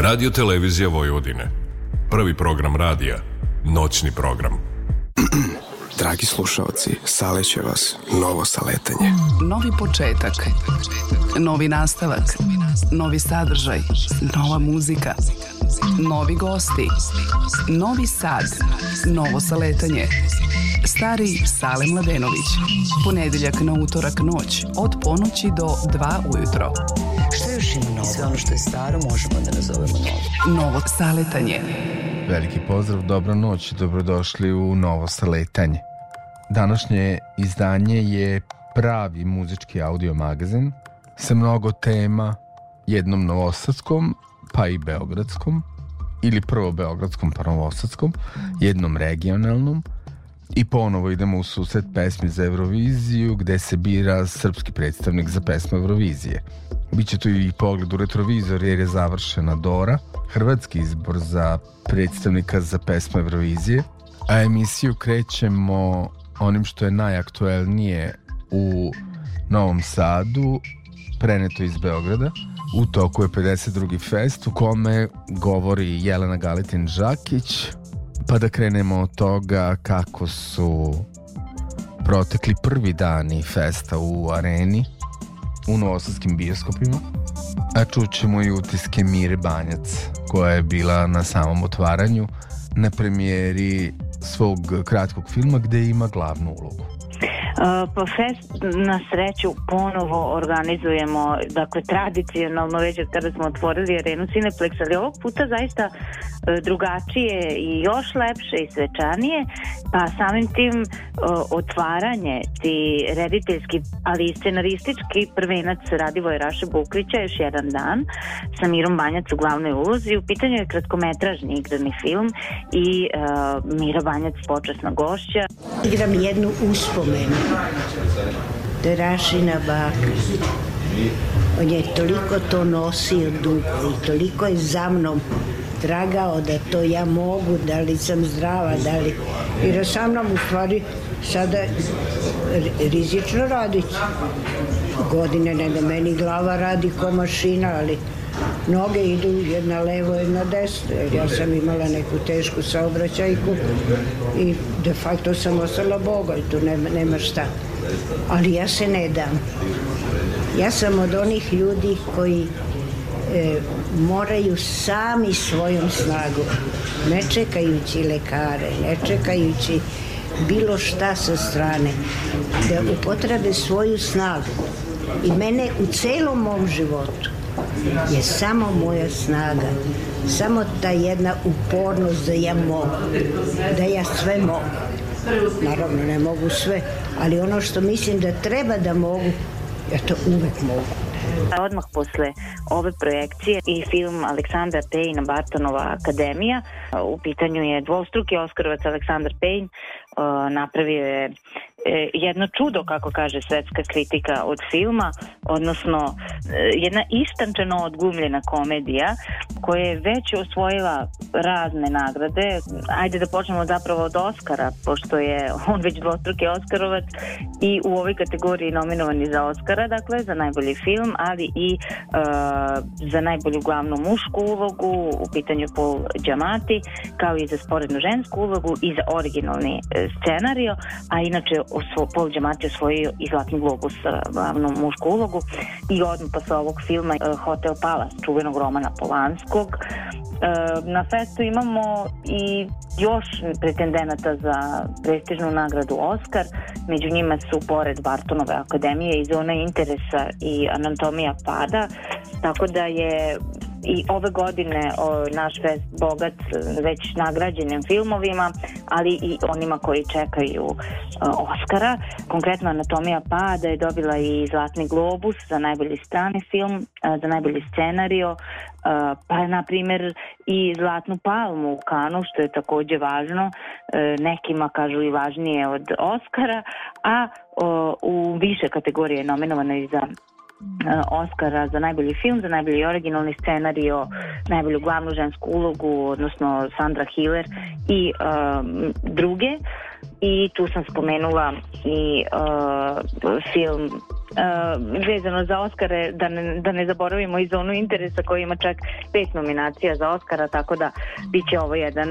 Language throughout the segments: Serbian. Radio Televizija Vojvodine. Prvi program radija. Noćni program. Dragi slušaoci, saleće vas novo saletanje. Novi početak. Novi nastavak. Novi sadržaj. Nova muzika. Novi gosti. Novi sad. Novo saletanje. Stari Sale Mladenović. Ponedeljak na utorak noć od ponoći do 2 ujutro izmišljeno novo. Sve ono što je staro možemo da nazovemo novo. Novo saletanje. Veliki pozdrav, dobro noć i dobrodošli u novo saletanje. Današnje izdanje je pravi muzički audio magazin sa mnogo tema, jednom novosadskom, pa i beogradskom, ili prvo beogradskom pa novosadskom, jednom regionalnom, I ponovo idemo u susret pesmi za Euroviziju gde se bira srpski predstavnik za pesmu Eurovizije. Biće tu i pogled u retrovizor jer je završena Dora, hrvatski izbor za predstavnika za pesmu Eurovizije. A emisiju krećemo onim što je najaktuelnije u Novom Sadu, preneto iz Beograda. U toku je 52. fest u kome govori Jelena Galitin-Žakić, pa da krenemo od toga kako su protekli prvi dani festa u areni u novosadskim bioskopima, a čućemo i utiske Mire Banjac, koja je bila na samom otvaranju na premijeri svog kratkog filma gde ima glavnu ulogu. Pa fest na sreću ponovo organizujemo, dakle tradicionalno već kada smo otvorili arenu Cineplex, ali ovog puta zaista e, drugačije i još lepše i svečanije, pa samim tim e, otvaranje ti rediteljski, ali i scenaristički prvenac Radivoje Raše Bukvića još jedan dan sa Mirom Banjac u glavnoj ulozi. U pitanju je kratkometražni igrani film i uh, Mira Banjac počasna gošća. Igram jednu uspomenu To je Rašina baka. On je toliko to nosio dugo i toliko je za mnom tragao da to ja mogu, da li sam zdrava, da li... Jer sa mnom u stvari sada rizično raditi. Godine ne da meni glava radi ko mašina, ali noge idu jedna levo, jedna desno. Jer ja sam imala neku tešku saobraćajku i de facto sam ostala Boga i tu nema, nema šta. Ali ja se ne dam. Ja sam od onih ljudi koji e, moraju sami svojom snagom, ne čekajući lekare, ne čekajući bilo šta sa strane, da upotrebe svoju snagu. I mene u celom mom životu je samo moja snaga, samo ta jedna upornost da ja mogu, da ja sve mogu. Naravno ne mogu sve, ali ono što mislim da treba da mogu, ja to uvek mogu. Odmah posle ove projekcije i film Aleksandra Pejna Bartonova Akademija, u pitanju je dvostruki Oskarovac Aleksandar Pejn, napravio je E, jedno čudo, kako kaže svetska kritika od filma, odnosno e, jedna istančeno odgumljena komedija koja je već osvojila razne nagrade. Ajde da počnemo zapravo od Oscara, pošto je on već dvostruki Oskarovac i u ovoj kategoriji nominovan i za Oscara, dakle za najbolji film, ali i uh, za najbolju glavnu mušku ulogu u pitanju Paul Giamatti, kao i za sporednu žensku ulogu i za originalni scenario, a inače svo, Paul Giamatti osvojio i Zlatni globus e, glavnu mušku ulogu i odmah posle ovog filma e, Hotel Palace, čuvenog romana Polanskog. E, na festu imamo i još pretendenata za prestižnu nagradu Oscar, među njima su pored Bartonove akademije i zona interesa i anatomija pada, tako da je i ove godine o, naš fest bogat e, već nagrađenim filmovima, ali i onima koji čekaju o, e, Oscara. Konkretno Anatomija pada je dobila i Zlatni globus za najbolji strani film, a, e, za najbolji scenario, a, pa na primjer i Zlatnu palmu u Kanu, što je takođe važno, e, nekima kažu i važnije od Oscara, a o, u više kategorije je nominovano i za Mm. E, Oscara za najbolji film, za najbolji originalni scenario, najbolju glavnu žensku ulogu, odnosno Sandra Hiller i um, druge i tu sam spomenula i uh, film uh, vezano za Oscare da ne, da ne zaboravimo i zonu interesa koji ima čak pet nominacija za Oscara tako da bit će ovo jedan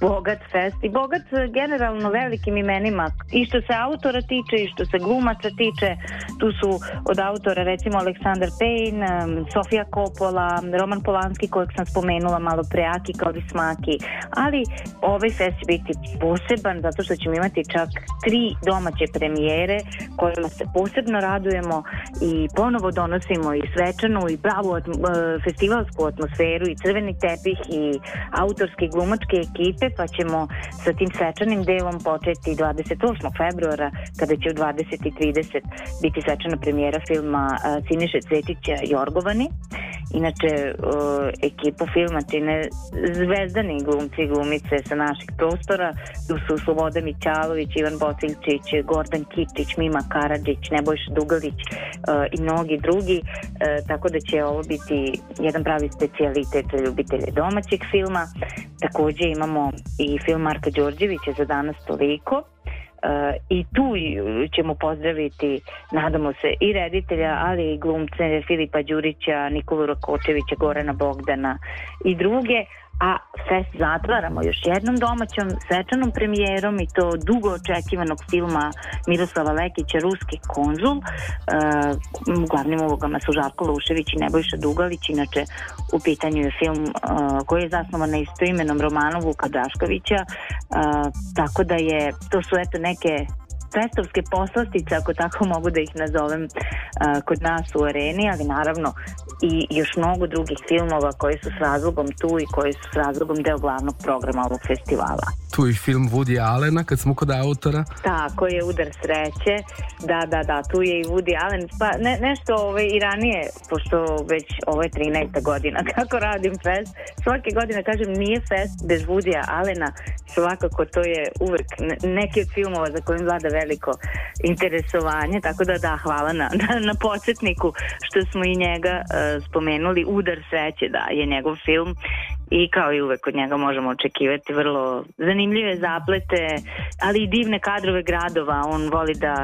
bogat fest i bogat generalno velikim imenima i što se autora tiče i što se glumaca tiče tu su od autora recimo Aleksandar Payne, um, Sofia Coppola Roman Polanski kojeg sam spomenula malo pre Aki Kaurismaki ali ovaj fest će biti poseban zato što ćemo imati imati čak tri domaće premijere kojima se posebno radujemo i ponovo donosimo i svečanu i pravu atm e, festivalsku atmosferu i crveni tepih i autorske glumačke ekipe pa ćemo sa tim svečanim delom početi 28. februara kada će u 20.30 biti svečana premijera filma e, Siniše Cvetića Jorgovani Inače, e, ekipu filma čine zvezdani glumci i glumice sa naših prostora. Tu su Slobodan Mića, Mihajlović, Ivan Bocilčić, Gordon Kitić, Mima Karadžić, Nebojš Dugalić eh, i mnogi drugi, eh, tako da će ovo biti jedan pravi specijalitet za ljubitelje domaćeg filma. Takođe imamo i film Marka Đorđevića za danas toliko, Uh, i tu ćemo pozdraviti nadamo se i reditelja ali i glumce Filipa Đurića, Nikolu Rakočevića, Gorana Bogdana i druge, a fest zatvaramo još jednom domaćom svečanom premijerom i to dugo očekivanog filma Miroslava Lekića Ruski konzul uh, u glavnim ulogama su Žarko Lušević i Nebojša Dugalić inače u pitanju je film uh, koji je zasnovan na istoimenom romanu Vuka Draškovića uh, tako da je to su eto neke pestovske poslastice, ako tako mogu da ih nazovem, e, kod nas u areni, ali naravno i još mnogo drugih filmova koji su s razlogom tu i koji su s razlogom deo glavnog programa ovog festivala. Tu i film Woody Allena kad smo kod autora. Tako da, je, Udar sreće. Da, da, da, tu je i Woody Allen. Pa ne, nešto ovaj, i ranije, pošto već ovo je 13. godina kako radim fest. Svake godine, kažem, nije fest bez Woody Allena. Svakako to je uvek neki od filmova za kojim vlada veliko interesovanje, tako da da, hvala na, na podsjetniku što smo i njega uh, spomenuli. Udar sreće, da, je njegov film i kao i uvek od njega možemo očekivati vrlo zanimljive zaplete, ali i divne kadrove gradova. On voli da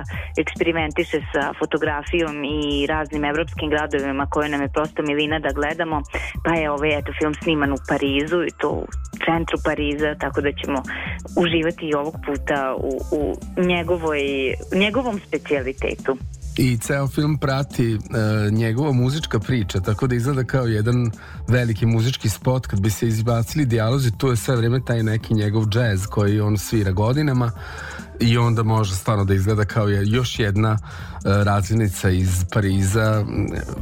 eksperimentiše sa fotografijom i raznim evropskim gradovima koje nam je prosto milina da gledamo, pa je ovaj eto film sniman u Parizu i to centru Pariza, tako da ćemo uživati i ovog puta u, u njegovoj, njegovom specijalitetu. I ceo film prati e, njegova muzička priča, tako da izgleda kao jedan veliki muzički spot kad bi se izbacili dijalozi, tu je sve vreme taj neki njegov džez koji on svira godinama i onda može stvarno da izgleda kao je još jedna e, razvinica iz Pariza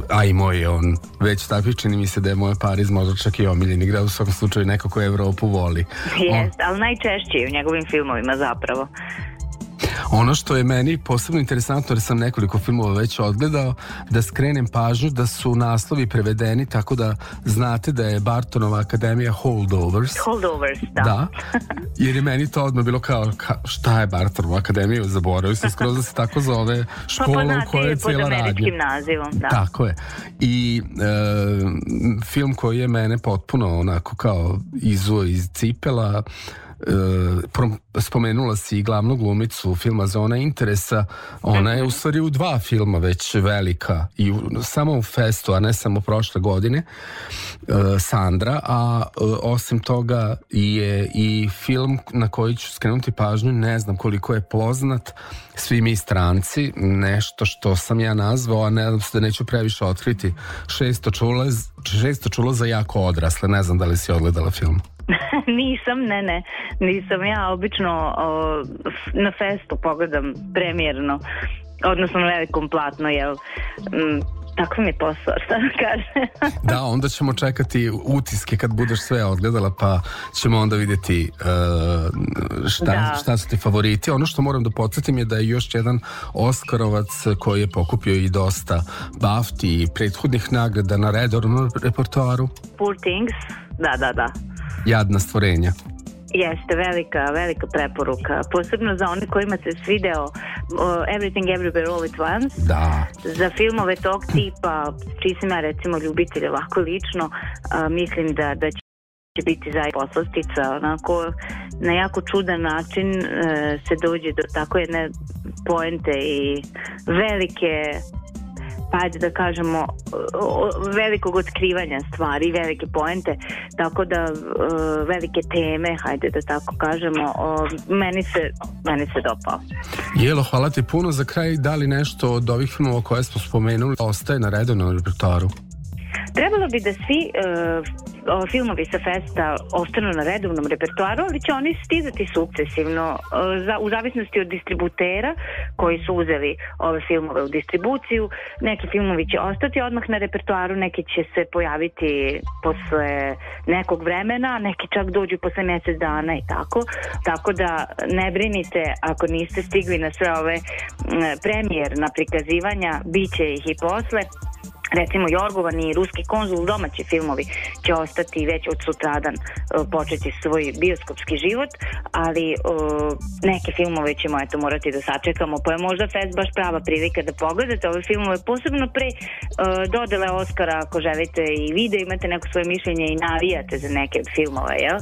a i moj je on već takvi čini mi se da je moj Pariz možda čak i omiljeni grad u svakom slučaju neko ko Evropu voli Jest, on... ali najčešće u njegovim filmovima zapravo Ono što je meni posebno interesantno, jer sam nekoliko filmova već odgledao, da skrenem pažnju da su naslovi prevedeni tako da znate da je Bartonova akademija Holdovers. Holdovers, da. da jer je meni to odmah bilo kao, ka, šta je Bartonova akademija, zaboravio sam skroz da se tako zove škola pa, u pa kojoj je cijela radnja. nazivom, da. Tako je. I e, film koji je mene potpuno onako kao izuo iz cipela, E, spomenula si i glavnu glumicu filma Zona interesa, ona je u stvari u dva filma već velika i u, samo u festu, a ne samo prošle godine e, Sandra, a e, osim toga je i film na koji ću skrenuti pažnju, ne znam koliko je poznat, svi mi stranci, nešto što sam ja nazvao, a nadam se da neću previše otkriti, 600 čula, 600 čula za jako odrasle, ne znam da li si odgledala film. Nisam, ne, ne. Nisam ja obično o, na festu pogledam premijerno odnosno na velikom platno, jel? M, mm, Tako mi posao, šta da kaže. da, onda ćemo čekati utiske kad budeš sve odgledala, pa ćemo onda videti uh, šta, da. šta su ti favoriti. Ono što moram da podsjetim je da je još jedan Oskarovac koji je pokupio i dosta bafti i prethodnih nagrada na redornom repertoaru. Poor Things, da, da, da. Jadna stvorenja. Jeste, velika, velika preporuka. Posebno za one kojima se svideo uh, Everything Everywhere All at Once. Da. Za filmove tog tipa, čiji sam ja recimo ljubitelj ovako lično, uh, mislim da, da će će biti za poslastica, onako na jako čudan način e, se dođe do tako jedne poente i velike pa ajde da kažemo velikog otkrivanja stvari, velike poente, tako da e, velike teme, ajde da tako kažemo, meni se, meni se dopao. Jelo, hvala ti puno za kraj, da li nešto od ovih filmova koje smo spomenuli ostaje na redovnom repertoaru? Trebalo bi da svi uh, filmovi sa festa ostanu na redovnom repertuaru, ali će oni stizati sukcesivno uh, za, u zavisnosti od distributera koji su uzeli ove filmove u distribuciju. Neki filmovi će ostati odmah na repertuaru, neki će se pojaviti posle nekog vremena, neki čak dođu posle mesec dana i tako. Tako da ne brinite ako niste stigli na sve ove uh, na prikazivanja, bit će ih i posle recimo Jorgovan i Ruski konzul domaći filmovi će ostati već od sutradan e, početi svoj bioskopski život, ali e, neke filmove ćemo eto morati da sačekamo, pa je možda Fest baš prava prilika da pogledate ove filmove, posebno pre e, dodele Oscara ako želite i vi da imate neko svoje mišljenje i navijate za neke od filmova, jel?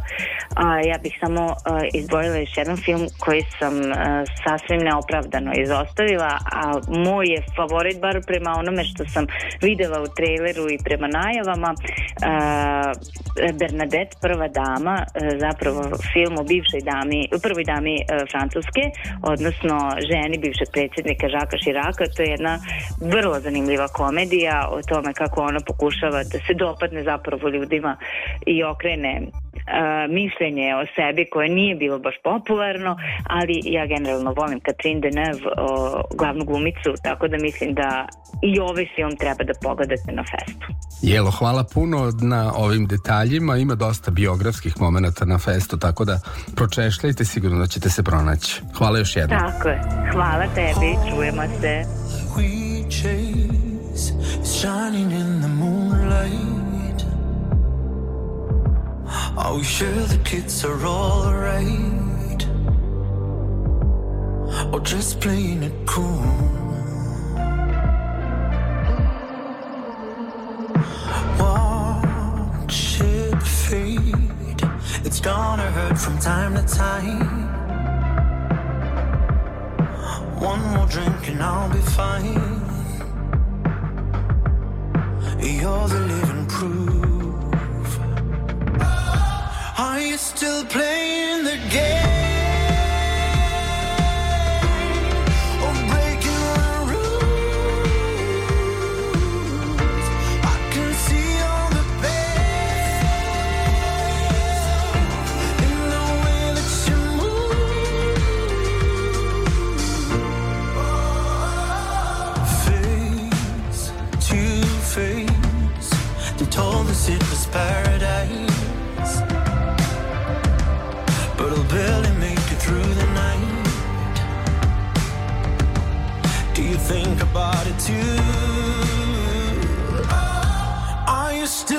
A, ja bih samo izdvojila još jedan film koji sam sasvim neopravdano izostavila, a moj je favorit bar prema onome što sam vidio videla u traileru i prema najavama uh, Bernadette prva dama eh, zapravo film o bivšoj dami prvoj dami eh, Francuske odnosno ženi bivšeg predsjednika Žaka Širaka to je jedna vrlo zanimljiva komedija o tome kako ona pokušava da se dopadne zapravo ljudima i okrene mišljenje o sebi koje nije bilo baš popularno, ali ja generalno volim Katrin Denev, o, glavnu glumicu, tako da mislim da i ovaj film treba da pogledate na festu. Jelo, hvala puno na ovim detaljima, ima dosta biografskih momenta na festu, tako da pročešljajte, sigurno da ćete se pronaći. Hvala još jednom. Tako je, hvala tebi, čujemo se. We chase, shining in the moon Are we sure the kids are alright? Or just playing it cool? Watch it fade. It's gonna hurt from time to time. One more drink and I'll be fine. You're the living proof. still playing the game.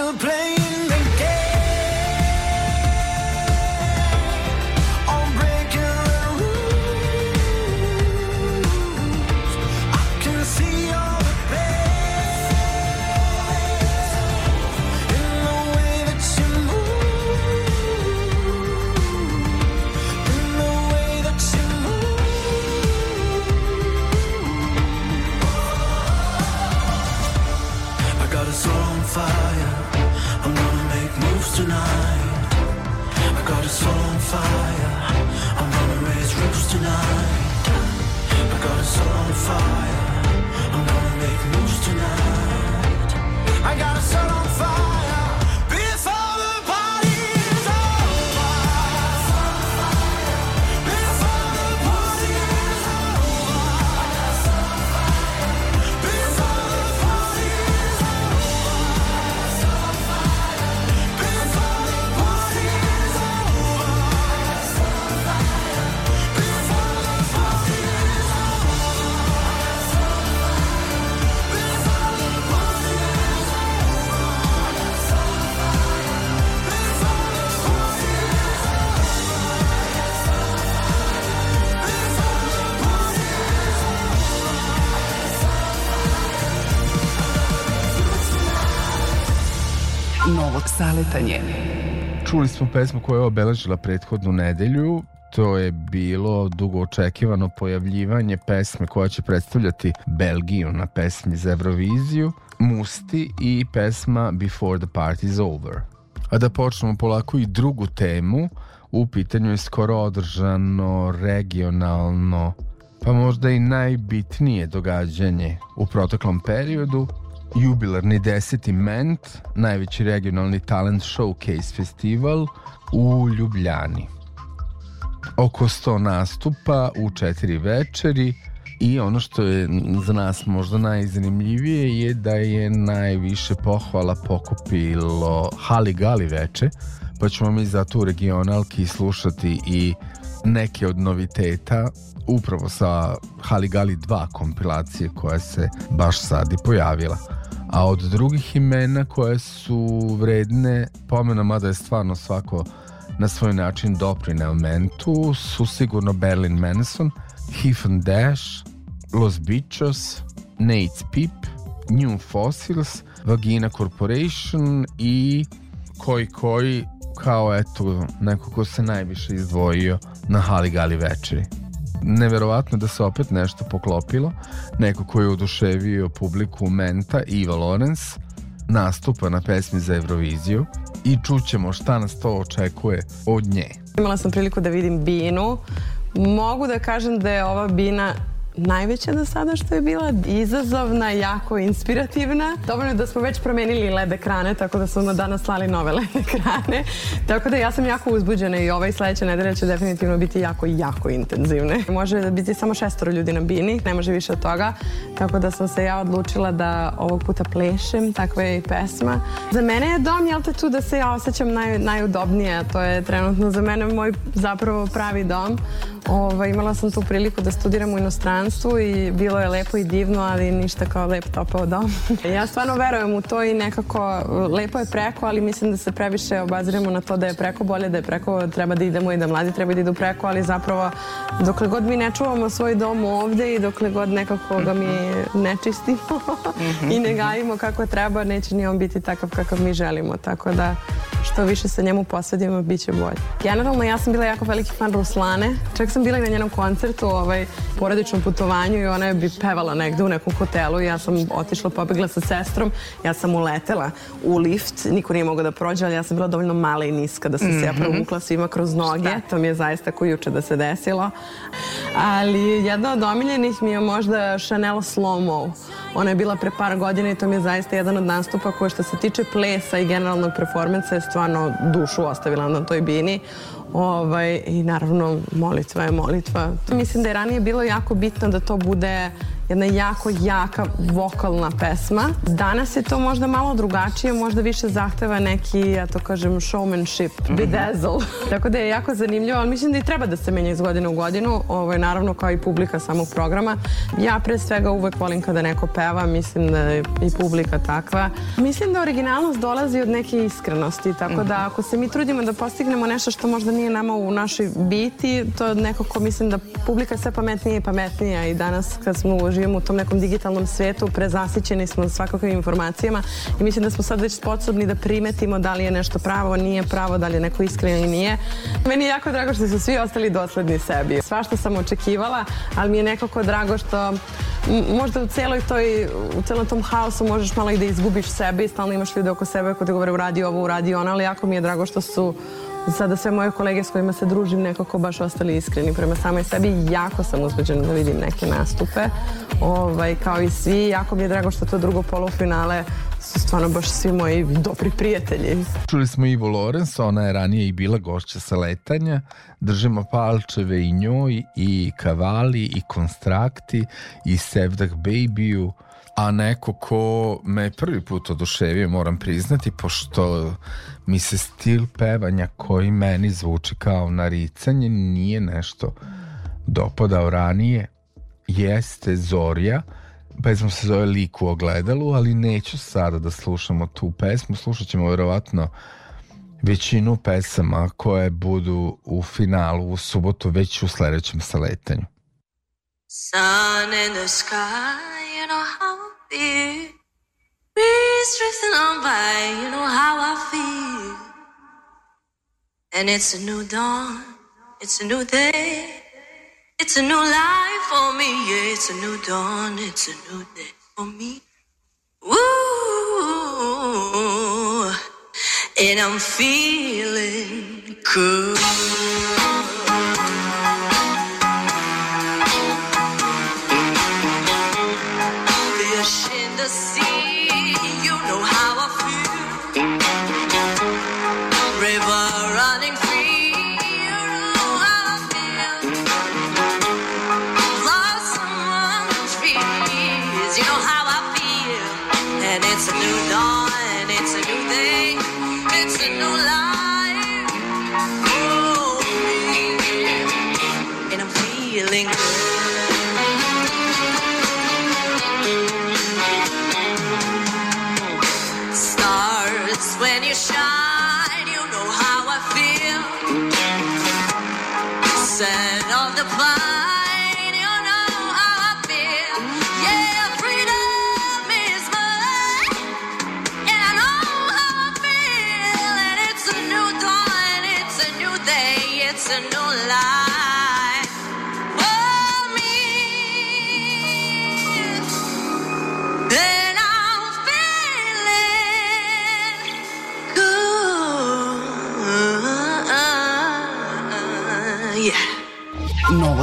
could play fire. I'm gonna raise roofs tonight. I got a soul on fire. I'm gonna make moves tonight. I got a soul on fire. Saleta njene. Čuli smo pesmu koja je obeležila prethodnu nedelju, to je bilo dugo očekivano pojavljivanje pesme koja će predstavljati Belgiju na pesmi za Euroviziju, Musti i pesma Before the Party's Over. A da počnemo polako i drugu temu, u pitanju je skoro održano regionalno, pa možda i najbitnije događanje u proteklom periodu, jubilarni deseti ment, najveći regionalni talent showcase festival u Ljubljani. Oko 100 nastupa u četiri večeri i ono što je za nas možda najzanimljivije je da je najviše pohvala pokupilo Hali Gali veče, pa ćemo mi zato u regionalki slušati i neke od noviteta upravo sa Haligali 2 kompilacije koja se baš sad i pojavila. A od drugih imena koje su vredne pomena, mada je stvarno svako na svoj način doprineo mentu, su sigurno Berlin Manson, Heaven Dash, Los Bichos, Nate's Pip, New Fossils, Vagina Corporation i koji koji kao eto neko ko se najviše izdvojio na Haligali večeri. Neverovatno da se opet nešto poklopilo. Neko ko je oduševio publiku Menta, Iva Lorenz, nastupa na pesmi za Euroviziju i čućemo šta nas to očekuje od nje. Imala sam priliku da vidim Binu. Mogu da kažem da je ova Bina najveća do sada što je bila, izazovna, jako inspirativna. Dobro je da smo već promenili led ekrane, tako da smo danas slali nove led ekrane. Tako da ja sam jako uzbuđena i ovaj i sledeća nedelja će definitivno biti jako, jako intenzivne. Može da biti samo šestoro ljudi na bini, ne može više od toga. Tako da sam se ja odlučila da ovog puta plešem, takva je i pesma. Za mene je dom, jel te tu da se ja osjećam naj, najudobnije, to je trenutno za mene moj zapravo pravi dom. Ova, imala sam tu priliku da studiram u inostranstvu inostranstvu i bilo je lepo i divno, ali ništa kao laptopa od doma. ja stvarno verujem u to i nekako e, lepo je preko, ali mislim da se previše obaziramo na to da je preko bolje, da je preko treba da idemo i da mladi treba da idu preko, ali zapravo dokle god mi ne čuvamo svoj dom ovde i dokle god nekako ga mi ne čistimo i ne gajimo kako treba, neće ni on biti takav kakav mi želimo. Tako da što više sa njemu posvedimo, bit će bolje. Generalno, ja sam bila jako veliki fan Ruslane. Čak sam bila i na njenom koncertu, ovaj, porodičnom putu putovanju i ona je bi pevala negde u nekom hotelu i ja sam otišla, pobegla sa sestrom, ja sam uletela u lift, niko nije mogao da prođe, ali ja sam bila dovoljno mala i niska da sam mm -hmm. se ja mhm. provukla svima kroz noge, Šta? to mi je zaista ko juče da se desilo. Ali jedna od omiljenih mi je možda Chanel Slow Mo. Ona je bila pre par godina i to mi je zaista jedan od nastupa koja što se tiče plesa i generalnog performansa je stvarno dušu ostavila na toj bini Ovaj, I naravno, molitva je molitva. Mislim da je ranije bilo jako bitno da to bude jedna jako jaka vokalna pesma. Danas je to možda malo drugačije, možda više zahteva neki, ja to kažem, showmanship, mm -hmm. Tako da je jako zanimljivo, ali mislim da i treba da se menja iz godine u godinu, ovo je naravno kao i publika samog programa. Ja pre svega uvek volim kada neko peva, mislim da je i publika takva. Mislim da originalnost dolazi od neke iskrenosti, tako da mhm. ako se mi trudimo da postignemo nešto što možda nije nama u našoj biti, to je nekako mislim da publika sve pametnija i pametnija i danas kad smo uživo živimo u tom nekom digitalnom svetu, prezasićeni smo svakakvim informacijama i mislim da smo sad već sposobni da primetimo da li je nešto pravo, nije pravo, da li je neko iskren ili nije. Meni je jako drago što su svi ostali dosledni sebi. Sva što sam očekivala, ali mi je nekako drago što možda u celoj toj, u celom tom haosu možeš malo i da izgubiš sebe i stalno imaš ljude oko sebe koji te govore uradi ovo, uradi ono, ali jako mi je drago što su sada sve moje kolege s kojima se družim nekako baš ostali iskreni prema samoj sebi. Jako sam uzbeđena da vidim neke nastupe, ovaj, kao i svi. Jako mi je drago što to drugo polufinale su stvarno baš svi moji dobri prijatelji. Čuli smo Ivo Lorenz, ona je ranije i bila gošća sa letanja. Držimo palčeve i njoj, i Kavali, i Konstrakti, i Sevdah Babyu a neko ko me prvi put oduševio, moram priznati, pošto mi se stil pevanja koji meni zvuči kao naricanje nije nešto dopadao ranije, jeste Zorija, pesma se zove Lik u ogledalu, ali neću sada da slušamo tu pesmu, slušat ćemo verovatno većinu pesama koje budu u finalu u subotu već u sledećem saletanju. Sun in the sky, you know how Dear, be on by, you know how I feel. And it's a new dawn, it's a new day, it's a new life for me. Yeah, it's a new dawn, it's a new day for me. Ooh, and I'm feeling good.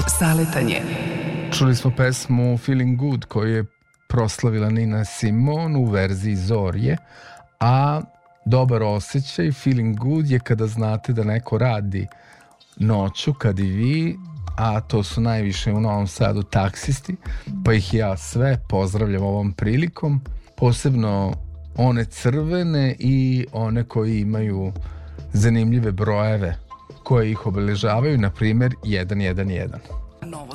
Saletanje. Čuli smo pesmu Feeling Good koju je proslavila Nina Simone u verziji Zorje, a dobar osjećaj, feeling good je kada znate da neko radi noću, kad i vi, a to su najviše u Novom Sadu taksisti, pa ih ja sve pozdravljam ovom prilikom, posebno one crvene i one koji imaju zanimljive brojeve koje ih obeležavaju, na primer 111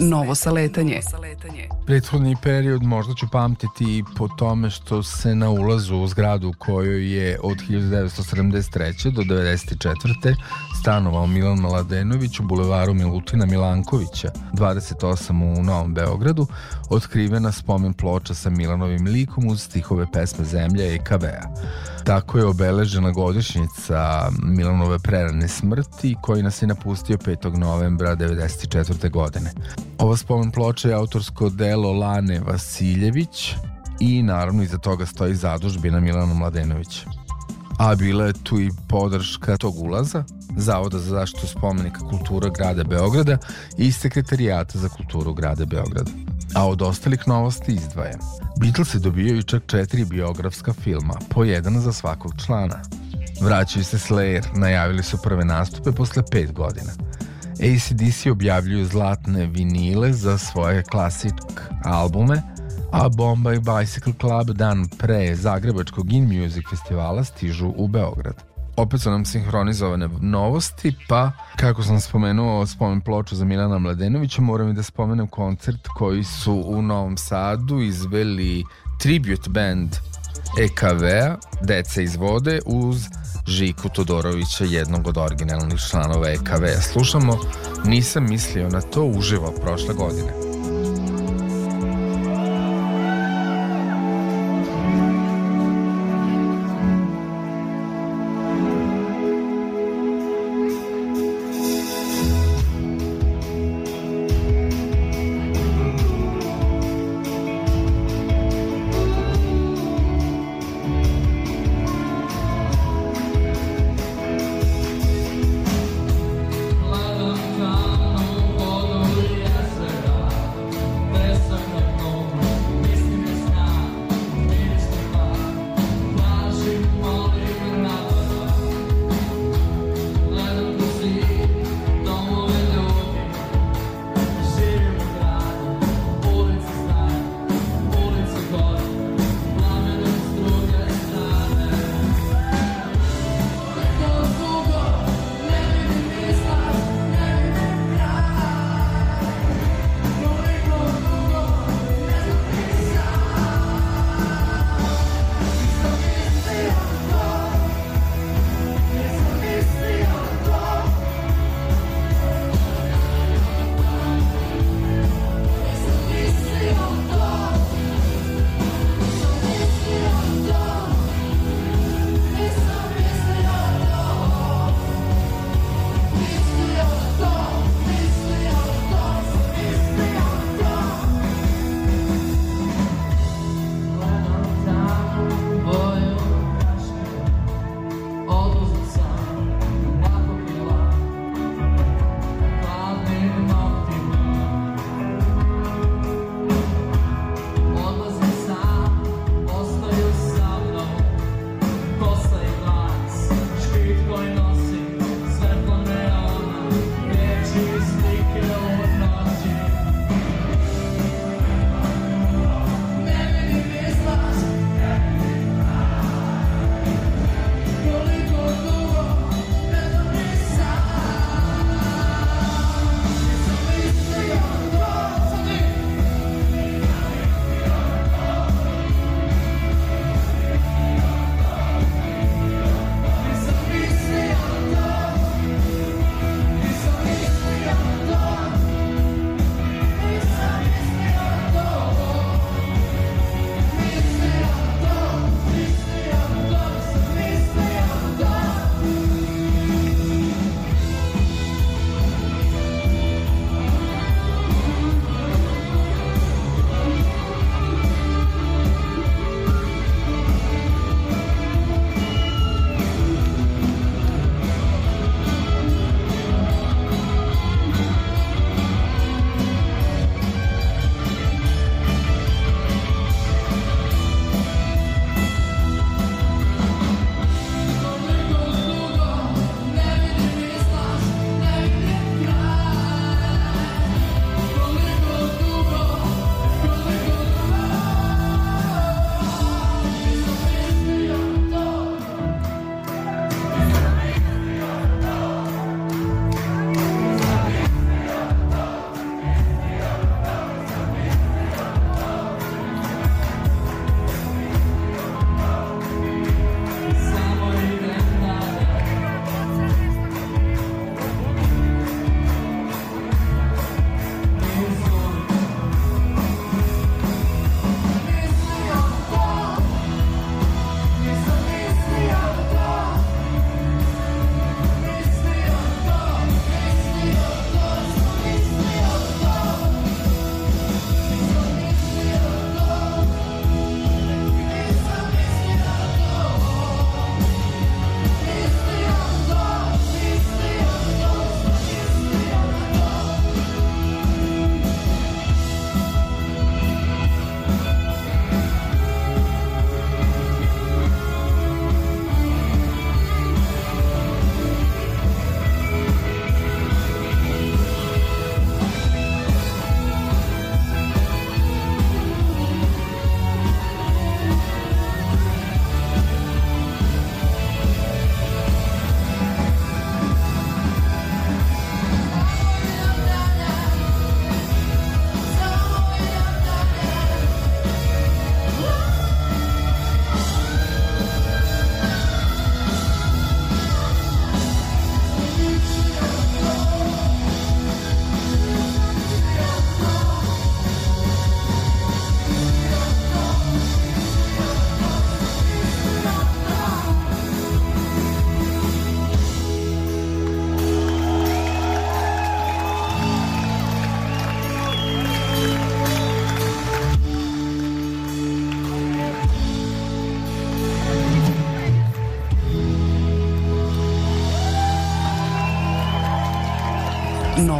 novo saletanje. Prethodni period možda ću pamtiti i po tome što se na ulazu u zgradu kojoj je od 1973. do 1994 stanovao Milan Mladenović u bulevaru Milutina Milankovića, 28 u Novom Beogradu, otkrivena spomen ploča sa Milanovim likom uz stihove pesme Zemlja i e KV-a. Tako je obeležena godišnjica Milanove prerane smrti koji nas je napustio 5. novembra 1994. godine. Ova spomen ploča je autorsko delo Lane Vasiljević, i naravno iza toga stoji zadužbina Milana Mladenovića a bila je tu i podrška tog ulaza Zavoda za zaštitu spomenika kultura grada Beograda i Sekretarijata za kulturu grada Beograda. A od ostalih novosti izdvajam. Beatles je dobijaju čak četiri biografska filma, po jedan za svakog člana. Vraćaju se Slayer, najavili su prve nastupe posle pet godina. ACDC objavljuju zlatne vinile za svoje klasik albume – a Bombay Bicycle Club dan pre Zagrebačkog In Music festivala stižu u Beograd. Opet su nam sinhronizovane novosti, pa kako sam spomenuo spomen ploču za Milana Mladenovića, moram i da spomenem koncert koji su u Novom Sadu izveli tribute band EKV-a, Deca iz vode, uz Žiku Todorovića, jednog od originalnih članova EKV-a. Slušamo Nisam mislio na to uživo prošle godine.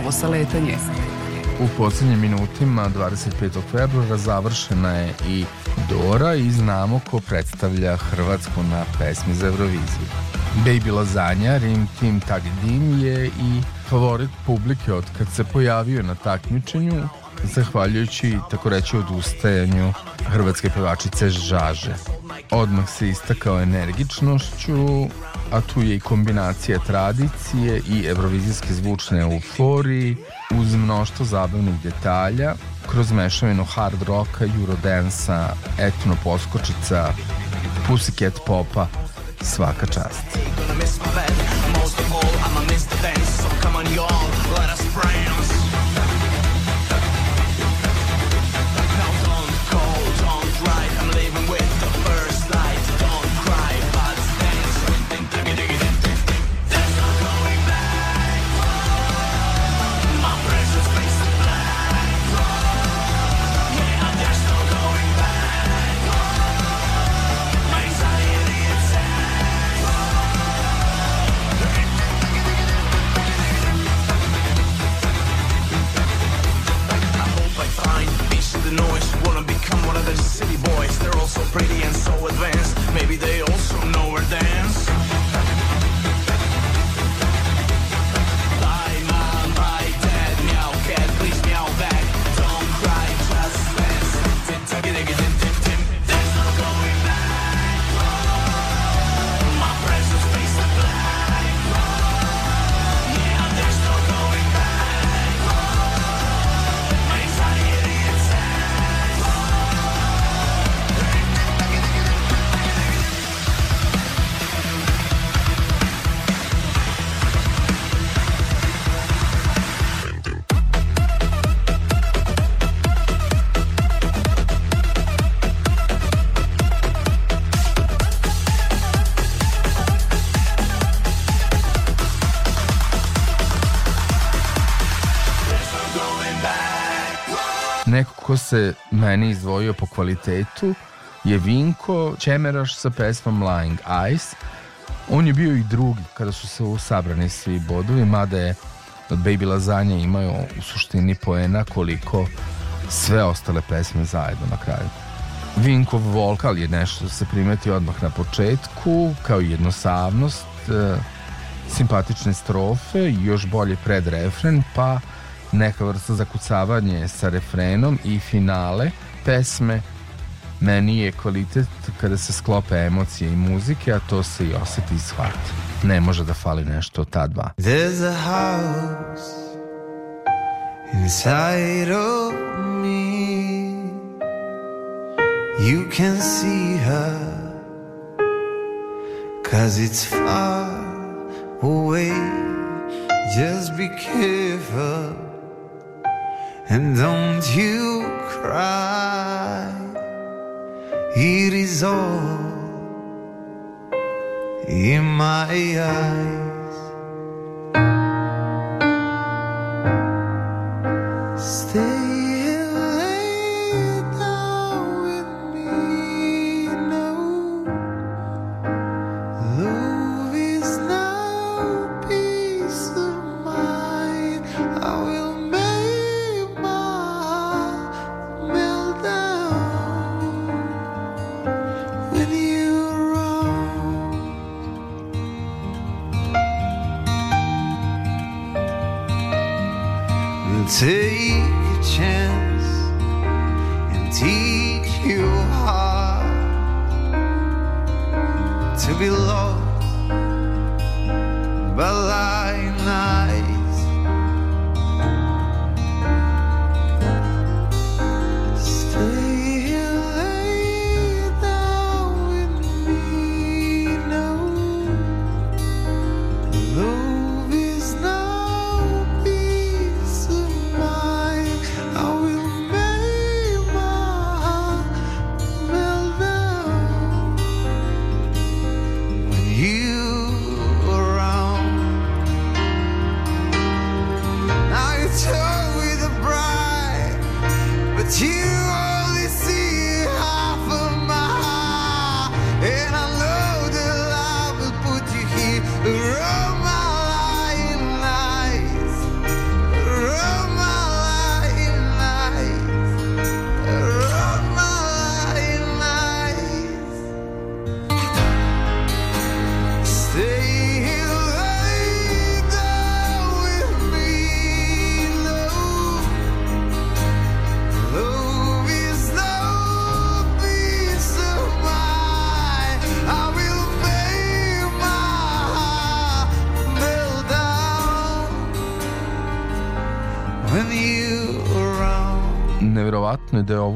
novo saletanje. U poslednjim minutima 25. februara završena je i Dora i znamo ko predstavlja Hrvatsku na pesmi za Euroviziju. Baby Lazanja, Rim Tim Tag Dim je i favorit publike od kad se pojavio na takmičenju, zahvaljujući, tako reći, odustajanju hrvatske pevačice Žaže. Odmah se istakao energičnošću, a tu je i kombinacija tradicije i evrovizijske zvučne euforije uz mnoštvo zabavnih detalja kroz mešavinu hard roka, eurodansa, etno poskočica, pussycat popa, svaka čast. ko se meni izdvojio po kvalitetu je Vinko Čemeraš sa pesmom Lying Eyes. On je bio i drugi kada su se sabrani svi bodovi, mada je od Baby Lazanja imaju u suštini poena koliko sve ostale pesme zajedno na kraju. Vinkov vokal je nešto se primeti odmah na početku, kao jednostavnost, e, simpatične strofe još bolje pred refren, pa neka vrsta zakucavanje sa refrenom i finale pesme meni je kvalitet kada se sklope emocije i muzike, a to se i oseti i shvati. Ne može da fali nešto od ta dva. There's a house inside of me You can see her Cause it's far away Just be careful and don't you cry. It is all in my eyes. Stay.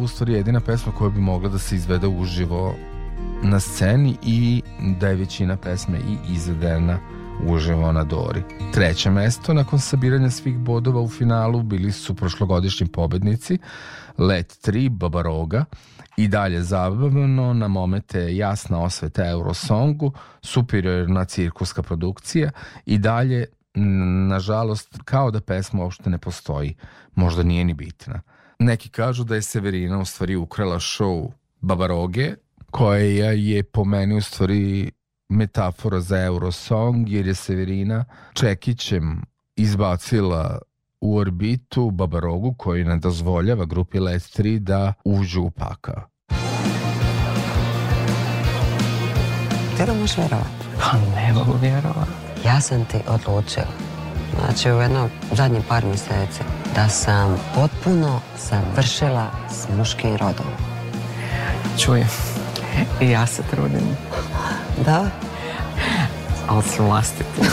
u stvari jedina pesma koja bi mogla da se izvede uživo na sceni i da je većina pesme i izvedena uživo na Dori. Treće mesto nakon sabiranja svih bodova u finalu bili su prošlogodišnji pobednici Let 3, Babaroga i dalje zabavno na momente jasna osveta Eurosongu, superiorna cirkuska produkcija i dalje nažalost kao da pesma uopšte ne postoji, možda nije ni bitna. Neki kažu da je Severina u stvari ukrala show Babaroge, koja je po meni u stvari metafora za Eurosong, jer je Severina Čekićem izbacila u orbitu Babarogu koji ne dozvoljava grupi Let 3 da uđu u pakao. Te da možeš verovati? Pa ne mogu verovati. Ja sam ti odlučila znači u jedno zadnje par mjeseci, da sam potpuno završila s muškim rodom. Čujem. I ja se trudim. Da? Ali s vlastitim.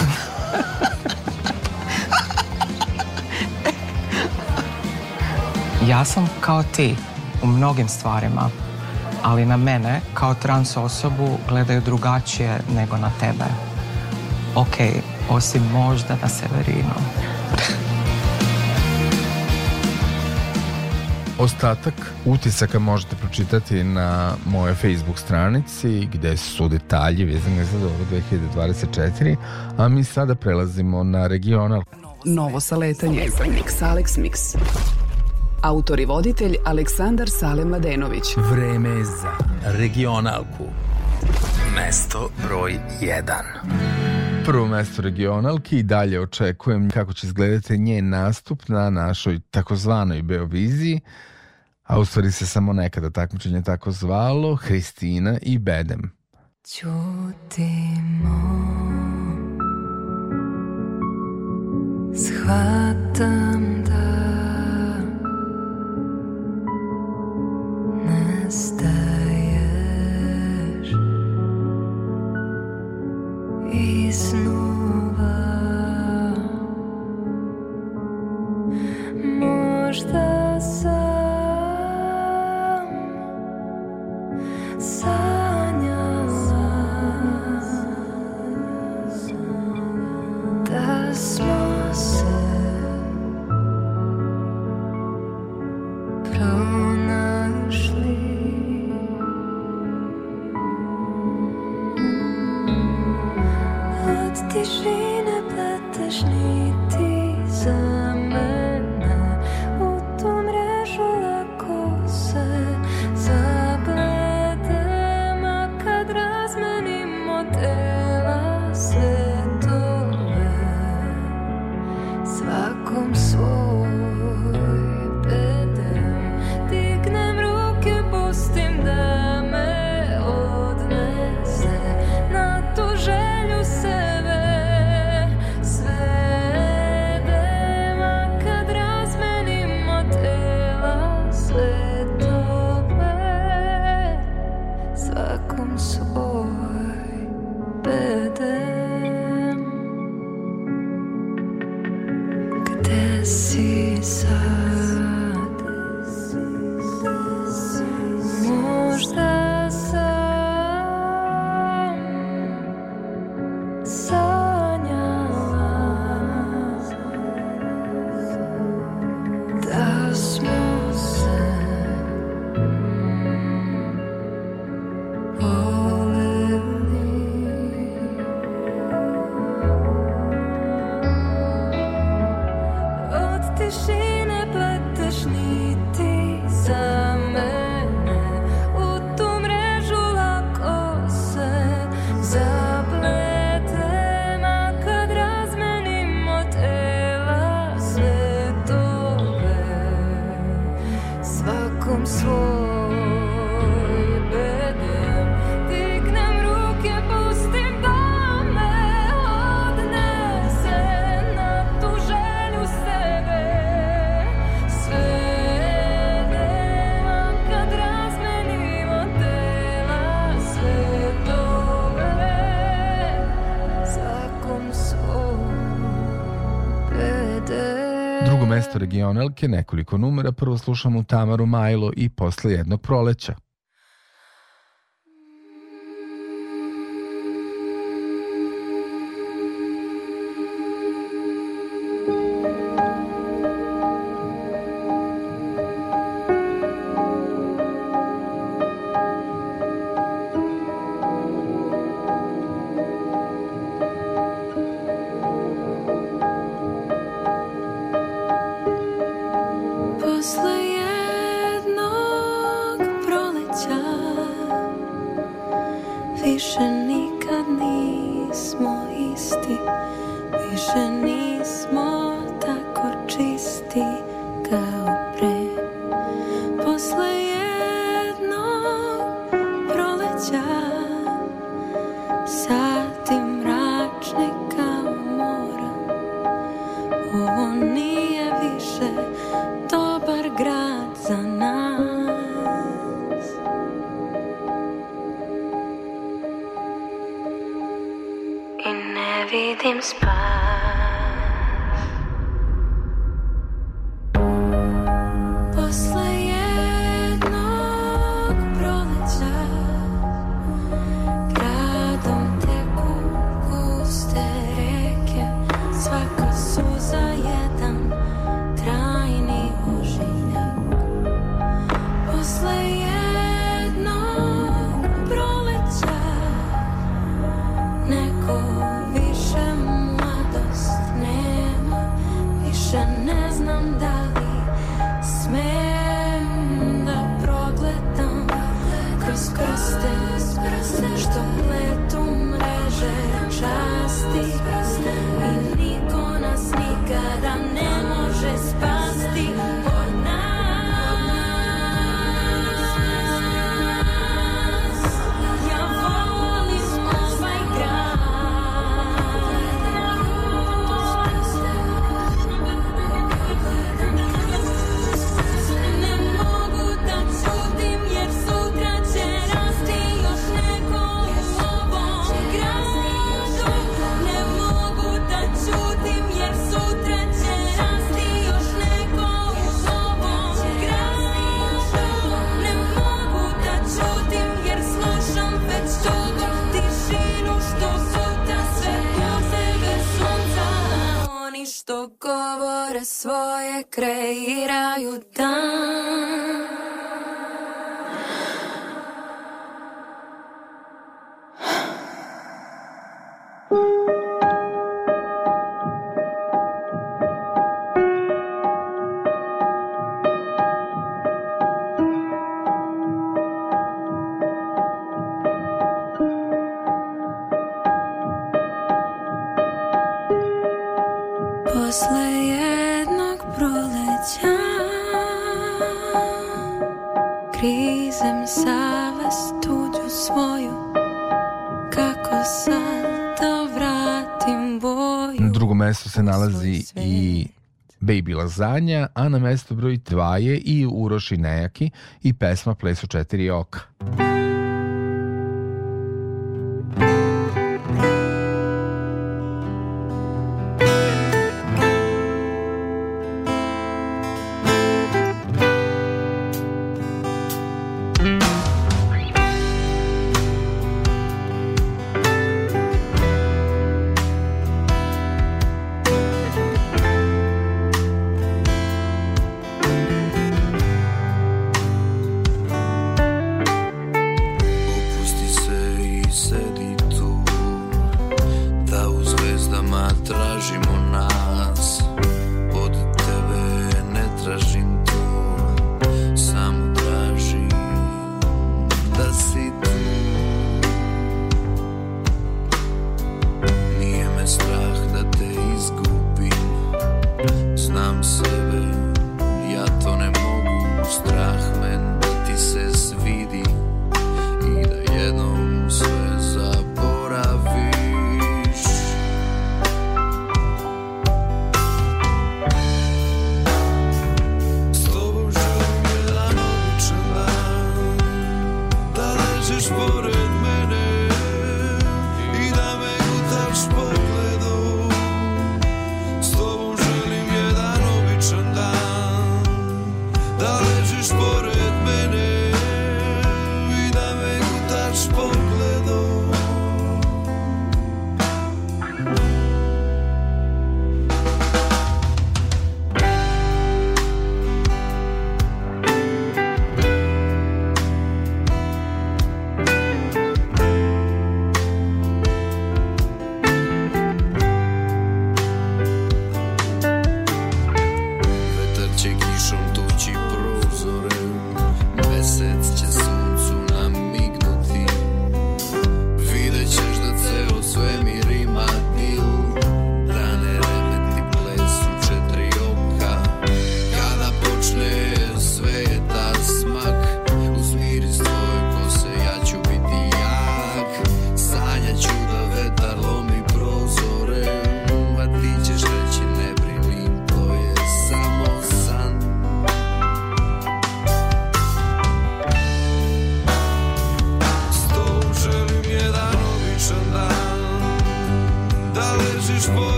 ja sam kao ti u mnogim stvarima, ali na mene kao trans osobu gledaju drugačije nego na tebe. Okej, okay osim možda na Severinu. Ostatak utisaka možete pročitati na moje Facebook stranici gde su detalji vezani za dobro 2024, a mi sada prelazimo na regional. Novo saletanje. Mix Alex Mix. Autor i voditelj Aleksandar Salem Mladenović. Vreme za regionalku. Mesto broj 1 prvo mesto regionalki i dalje očekujem kako će izgledati njen nastup na našoj takozvanoj Beoviziji, a u stvari se samo nekada takmičenje tako zvalo, Hristina i Bedem. Ćutimo Shvatam da nestaje И снова regionalke nekoliko numera, prvo slušamo Tamaru Majlo i posle jednog proleća. i Lazanja, a na mesto broj 2 je i Uroš i Nejaki i pesma Pleso četiri oka. Muzika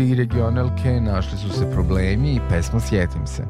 tri regionalke našli su se problemi i pesma Sjetim se.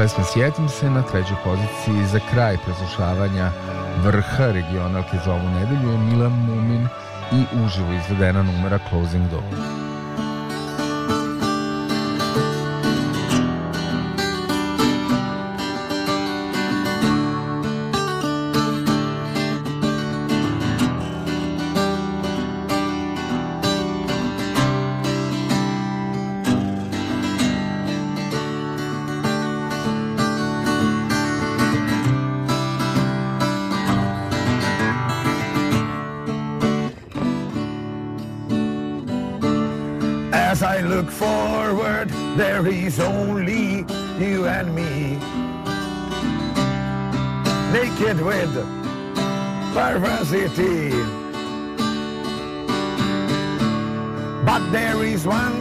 pesma Sjetim se na trećoj poziciji za kraj preslušavanja vrha regionalke za ovu nedelju je Milan Mumin i uživo izvedena numera Closing Door.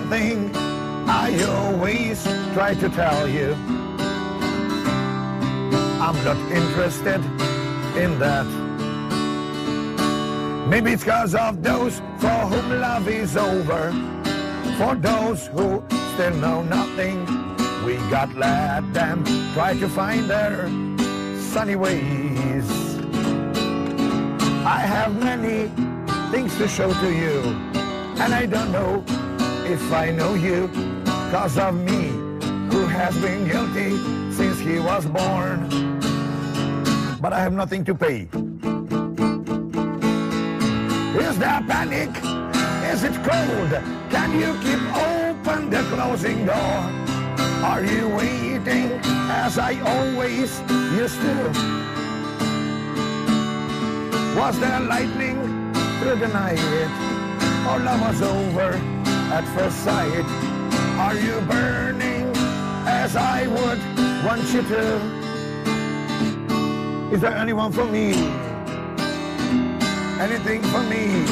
thing I always try to tell you. I'm not interested in that. Maybe it's cause of those for whom love is over. For those who still know nothing, we got let them try to find their sunny ways. I have many things to show to you, and I don't know if I know you, cause of me, who has been guilty since he was born. But I have nothing to pay. Is there panic? Is it cold? Can you keep open the closing door? Are you waiting as I always used to? Was there lightning through the night? Or love was over at first sight. Are you burning as I would want you to? Is there anyone for me? Anything for me?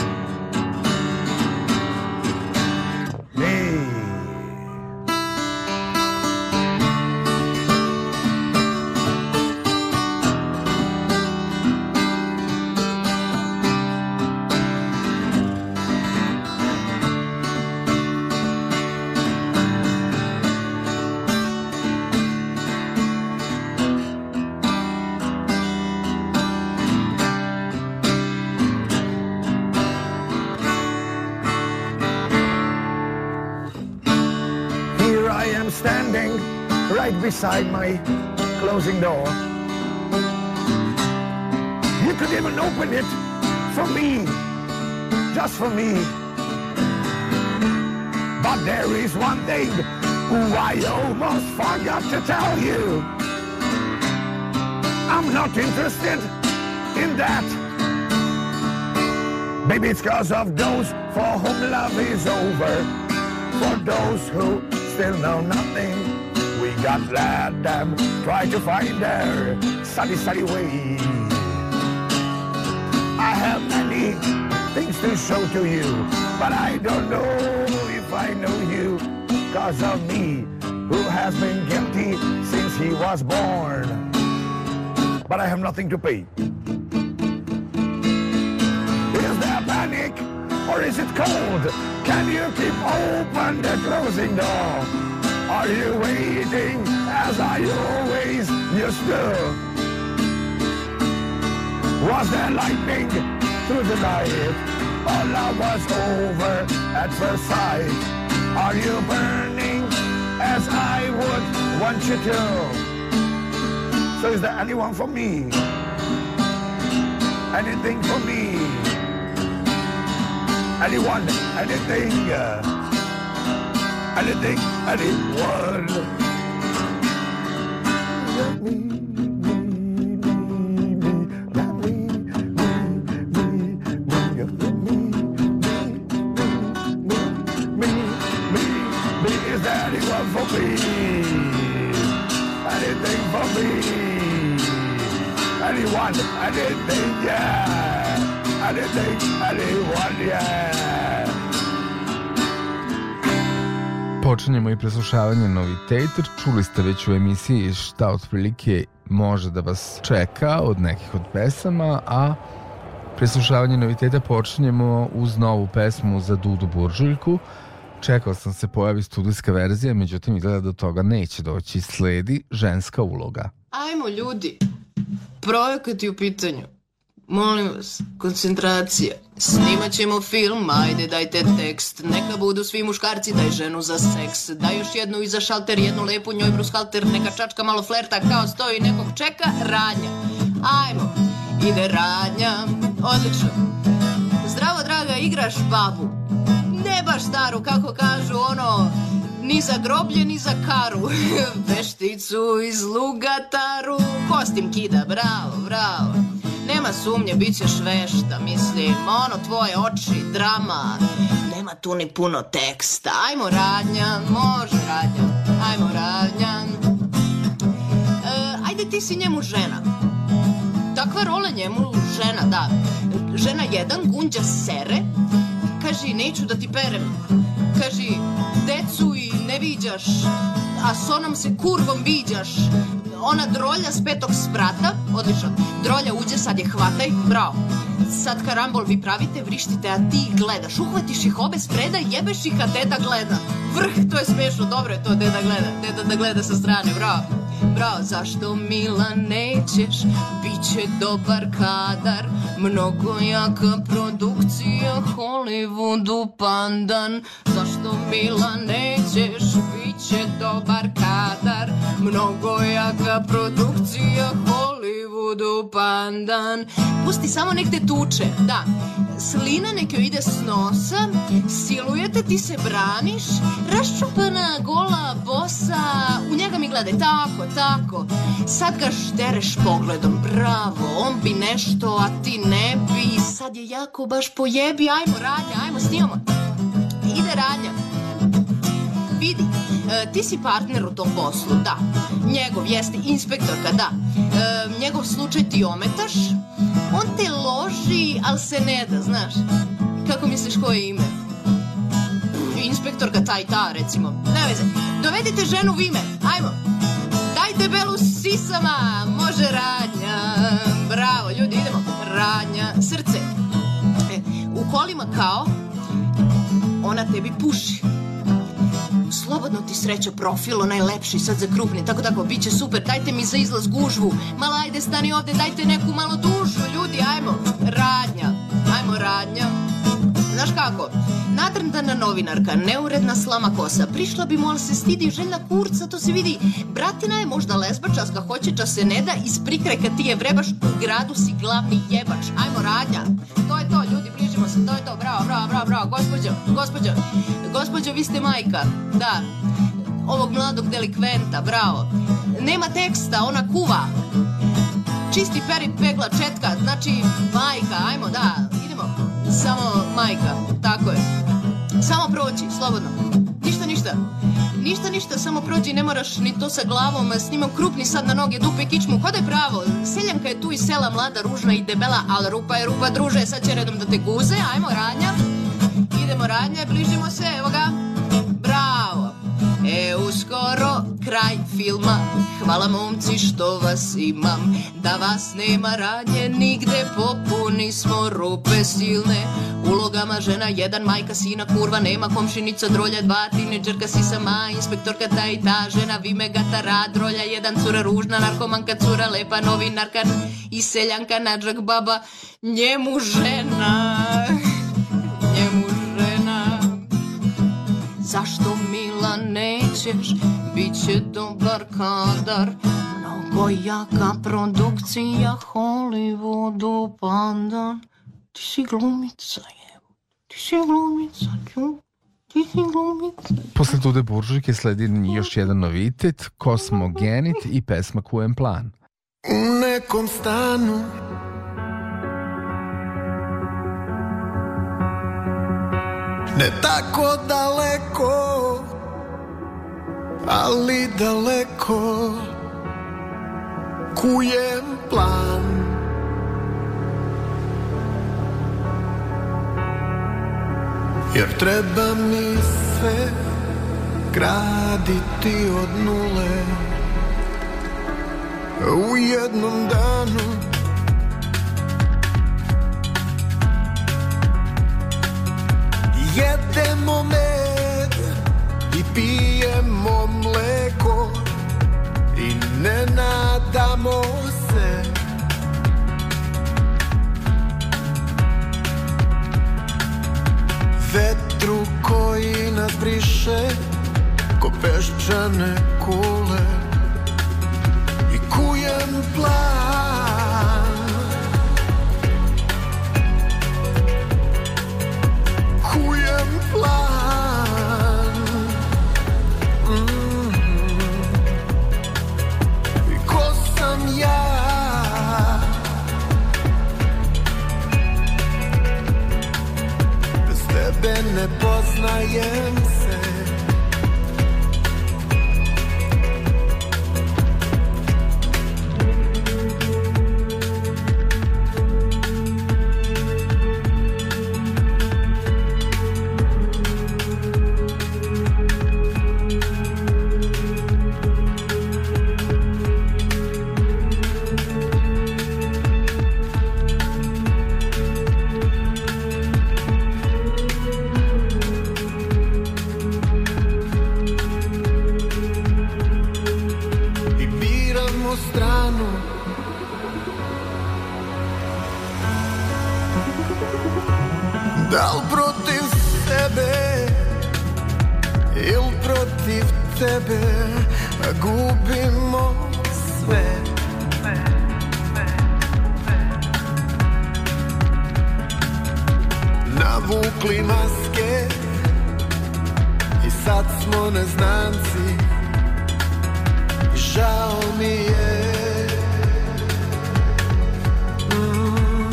inside my closing door. You could even open it for me, just for me. But there is one thing I almost forgot to tell you. I'm not interested in that. Maybe it's cause of those for whom love is over, for those who still know nothing. Got let them try to find their sunny, sunny way. I have many things to show to you, but I don't know if I know you, cause of me, who has been guilty since he was born. But I have nothing to pay. Is there panic or is it cold? Can you keep open the closing door? Are you waiting as I always used to? Was there lightning through the night? All I was over at first sight. Are you burning as I would want you to? So is there anyone for me? Anything for me? Anyone? Anything? Allez, allez, anyone. počinjemo i preslušavanje noviteta. Čuli ste već u emisiji šta otprilike može da vas čeka od nekih od pesama, a preslušavanje noviteta počinjemo uz novu pesmu za Dudu Buržuljku. Čekao sam se pojavi studijska verzija, međutim izgleda da do toga neće doći. Sledi ženska uloga. Ajmo ljudi, projekat je u pitanju. Molim vas, koncentracija. Snimat ćemo film, ajde dajte tekst. Neka budu svi muškarci, daj ženu za seks. Daj još jednu iza šalter, jednu lepu njoj brushalter. Neka čačka malo flerta, kao stoji nekog čeka, radnja. Ajmo, ide radnja, odlično. Zdravo, draga, igraš babu. Ne baš staru, kako kažu, ono, ni za groblje, ni za karu. Vešticu iz lugataru, kostim kida, bravo, bravo. Nema sumnje, bit ćeš vešta, mislim, ono tvoje oči, drama, nema tu ni puno teksta. Ajmo radnja, može radnja, ajmo radnja. E, ajde ti si njemu žena. Takva rola njemu žena, da. Žena jedan gunđa sere, kaži neću da ti perem. Kaži, decu i ne viđaš, a s onom se kurvom viđaš ona drolja s petog sprata, odlično, drolja uđe, sad je hvataj, bravo. Sad karambol vi pravite, vrištite, a ti gledaš, uhvatiš ih obe spreda, jebeš ih, a deda gleda. Vrh, to je smešno, dobro je to, deda gleda, deda da gleda sa strane, bravo. Bravo, zašto mila nećeš, bit će dobar kadar, mnogo jaka produkcija, Hollywoodu pandan. Zašto mila nećeš, će dobar kadar Mnogo jaka produkcija Hollywoodu pandan Pusti samo nek tuče, da Slina nek ide s nosa Silujete, ti se braniš Raščupana, gola, bosa U njega mi gledaj, tako, tako Sad ga štereš pogledom, bravo On bi nešto, a ti ne bi Sad je jako baš pojebi Ajmo radnja, ajmo snimamo Ide radnja vidi, e, ti si partner u tom poslu, da. Njegov jeste inspektorka, da. E, njegov slučaj ti ometaš, on te loži, ali se ne da, znaš. Kako misliš koje je ime? Inspektorka taj ta, recimo. Ne veze. Dovedite ženu u ime, ajmo. Dajte belu sisama, može radnja. Bravo, ljudi, idemo. Radnja, srce. E, u kolima kao, ona tebi puši Slobodno ti srećo profilo najlepši sad za krupni, tako tako, da bit će super, dajte mi za izlaz gužvu. Mala, ajde stani ovde, dajte neku malo dužu, ljudi, ajmo, radnja, ajmo radnja. Znaš kako, nadrndana novinarka, neuredna slama kosa, prišla bi mu, se stidi, željna kurca, to se vidi, bratina je možda lesbačaska, hoćeča se ne da, iz prikreka ti je vrebaš, u gradu si glavni jebač, ajmo radnja, to je to, ljudi, Vidimo se, to je to, bravo, bravo, bravo, bravo, gospođo, gospođo, gospođo, vi ste majka, da, ovog mladog delikventa, bravo. Nema teksta, ona kuva. Čisti peri, pegla, četka, znači majka, ajmo, da, idemo. Samo majka, tako je. Samo proći, slobodno. Ništa, ništa. Ništa, ništa, samo prođi, ne moraš ni to sa glavom, snimam krupni sad na noge, dupe kičmu, hodaj pravo. Seljanka je tu i sela, mlada, ružna i debela, ali rupa je rupa, druže, sad će redom da te guze, ajmo radnja. Idemo radnja, bližimo se, evo ga. E uskoro kraj filma Hvala momci što vas imam Da vas nema radnje nigde Popuni smo rupe silne Ulogama žena jedan Majka sina kurva nema Komšinica drolja dva tineđerka sisa ma Inspektorka ta i ta žena Vime gata, rad, drolja jedan Cura ružna narkomanka cura lepa Novinarka i seljanka nađak baba Njemu žena Njemu žena Zašto ćeš, bit će dobar kadar Mnogo jaka produkcija Hollywoodu pandan Ti si glumica, evo, ti si glumica, ću Posle Dude Buržujke sledi još jedan novitet, Kosmogenit i pesma Kujem plan. U nekom stanu Ne tako daleko ali daleko kujem plan jer treba mi sve graditi od nule u jednom danu jedemo me i pijemo mleko i ne nadamo se Vetru koji nas briše ko peščane kule i kujem plan Kujem plan dziewczynę tebe gubimo sve Navukli maske I sad smo neznanci I žao mi je mm.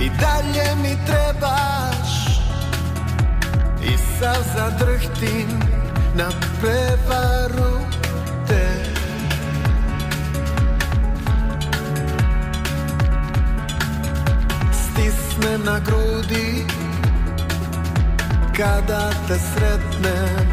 I dalje mi trebaš I sav zadrhtim na prevaru te Stisnem na grudi kada te sretnem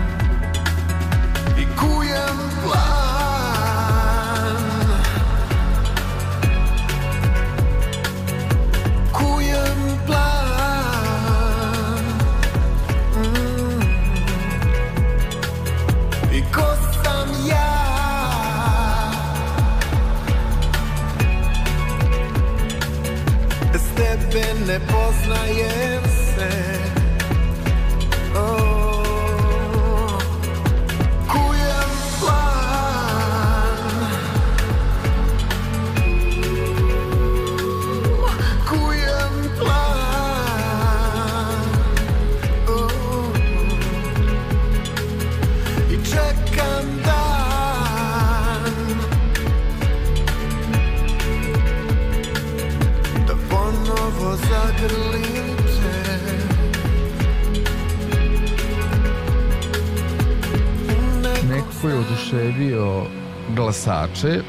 pevače,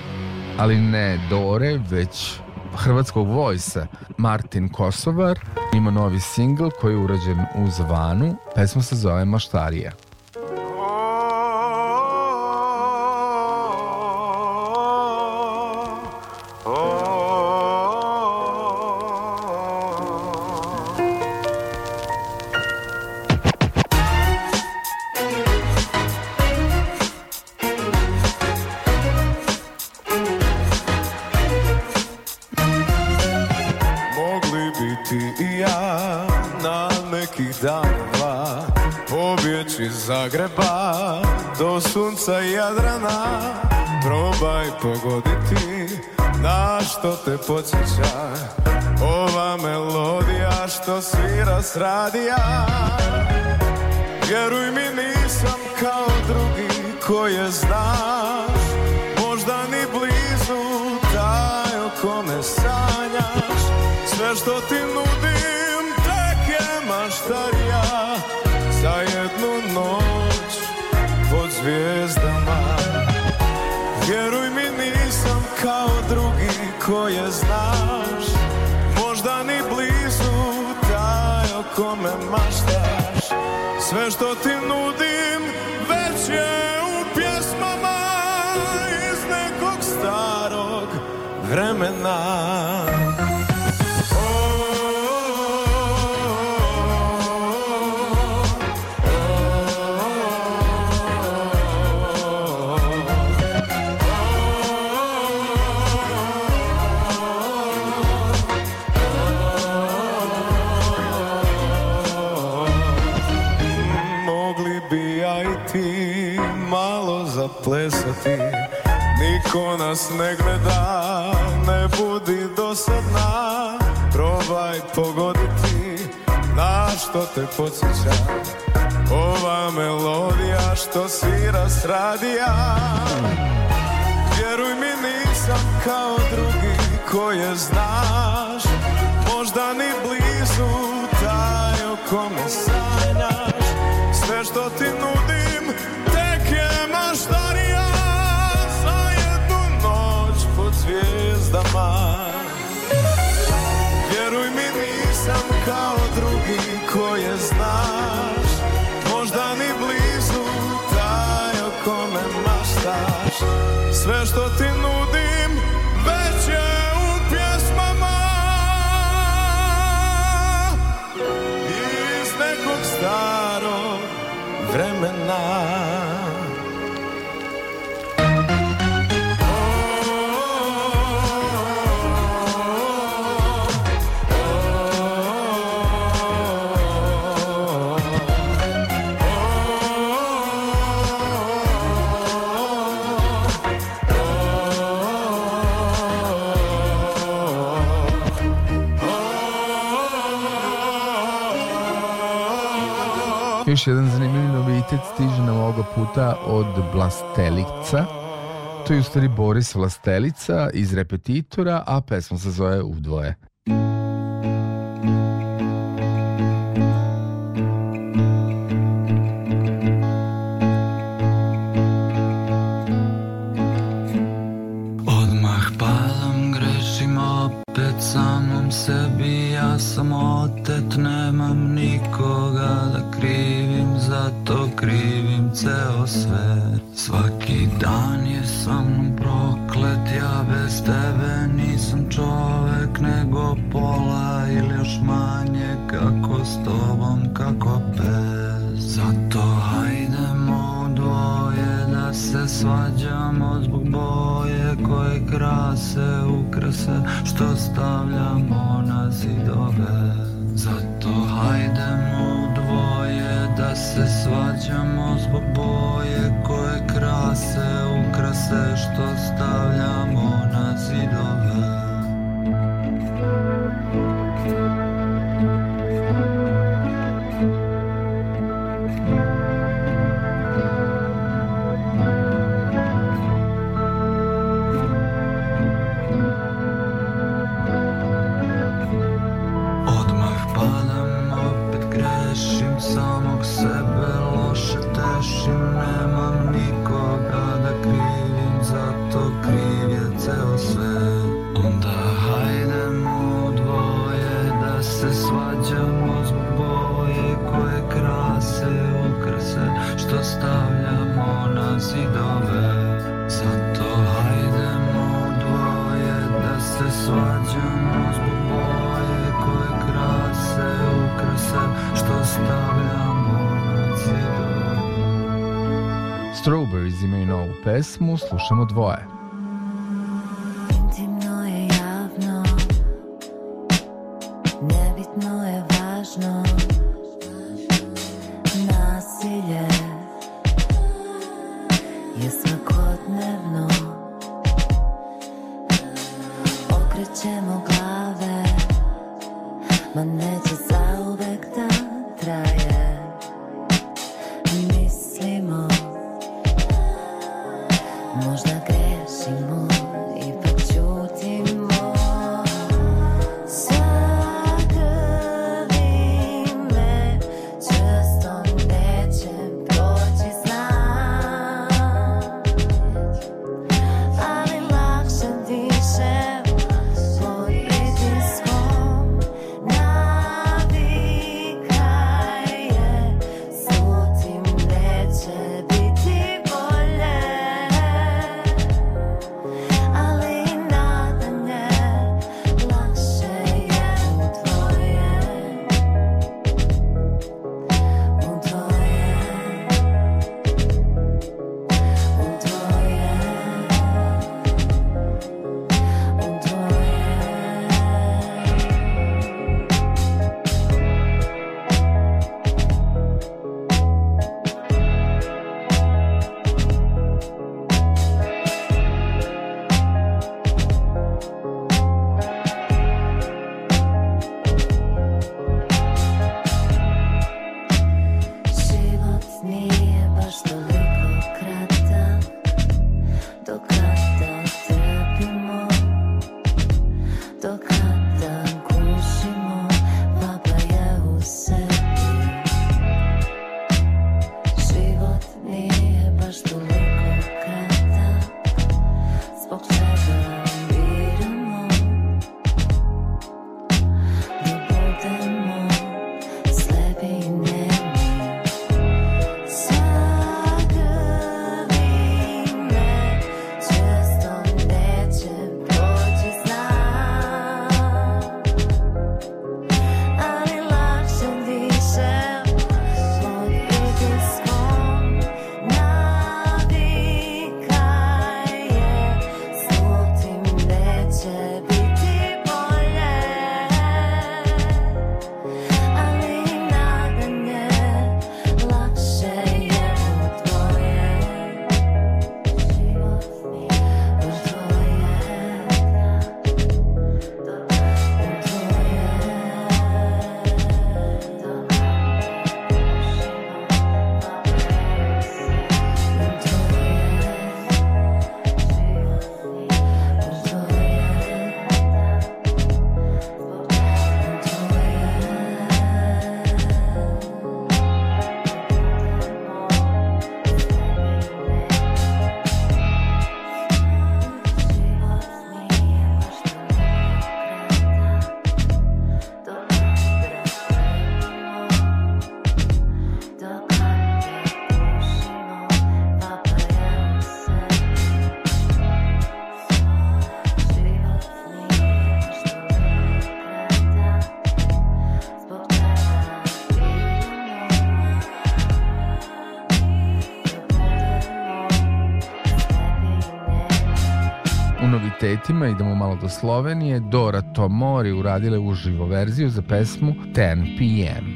ali ne Dore, već hrvatskog vojsa Martin Kosovar ima novi singl koji je urađen uz Vanu, pesma se zove Maštarija. nas ne gleda, ne budi dosadna Probaj pogoditi na što te podsjeća Ova melodija što svira s radija Vjeruj mi nisam kao drugi koje znaš Možda ni blizu taj o kome sanjaš Sve što ti nudi kao drugi koje znaš Možda ni blizu taj o kome maštaš Sve što Još jedan zanimljiv novitet stiže nam ovoga puta od Blastelica. To je u stvari Boris Vlastelica iz Repetitora, a pesma se zove dvoje. Udvoje. pesmu slušamo dvoje. devedesetima, idemo malo do Slovenije, Dora Tomori uradile uživo verziju za pesmu 10 p.m.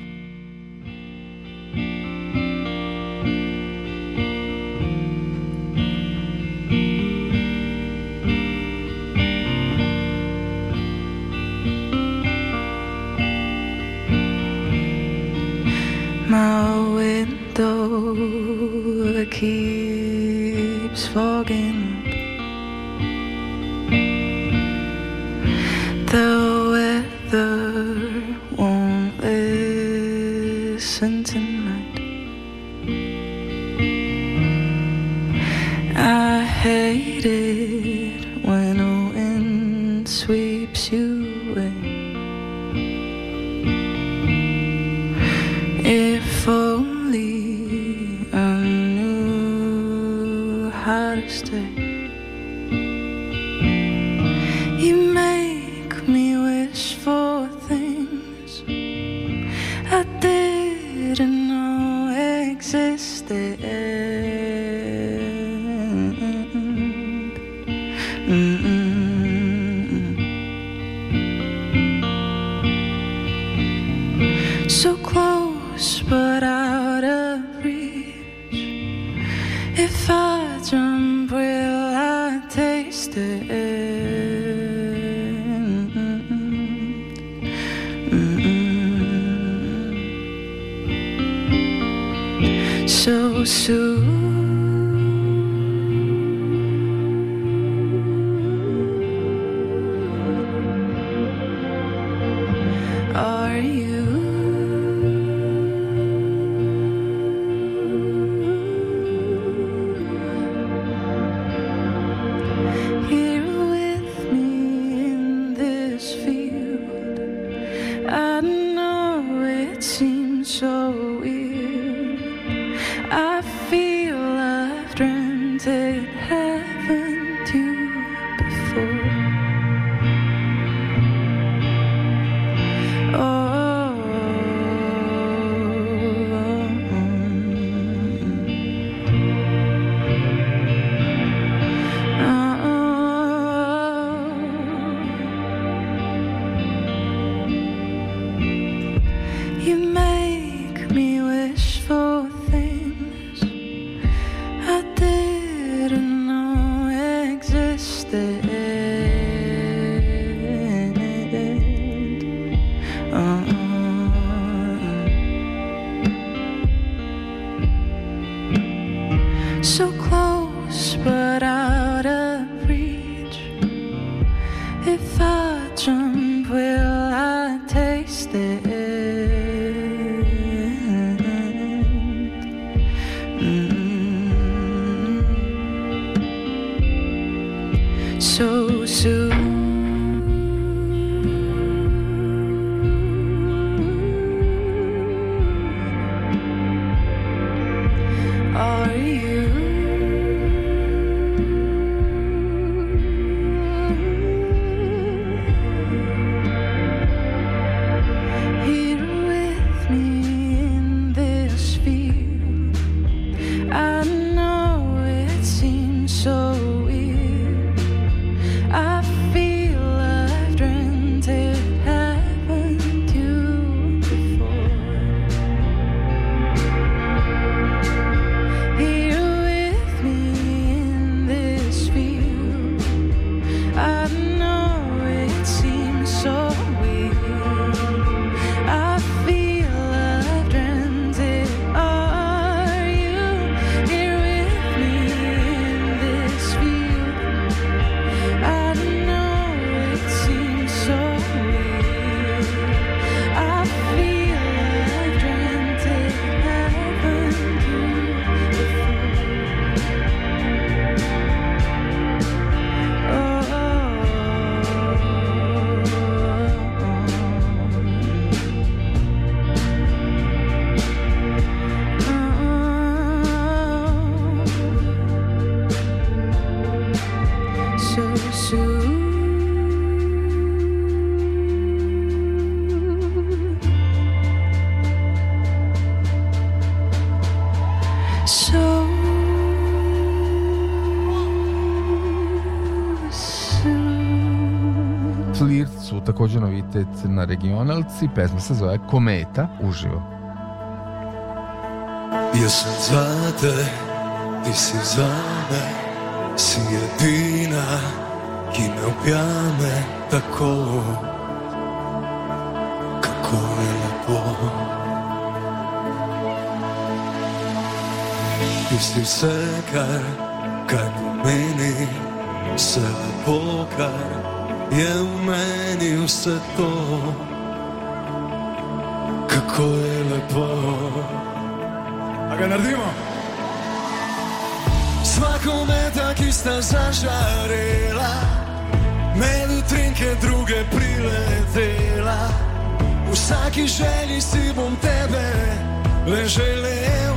If I jump, will I taste it? so soon. kvalitet na regionalci, pesma se zove Kometa, uživo. Ja sam za te, ti si za me, si jedina, ki me objame tako, kako je lepo. Ti si vse, kar, kar pomeni, vse lepo, kar je v meni vse to, kako je lepo. A ga naredimo? Svako meta, ki sta zažarela, me jutrinke druge priletela. Vsaki želji si bom tebe le želel.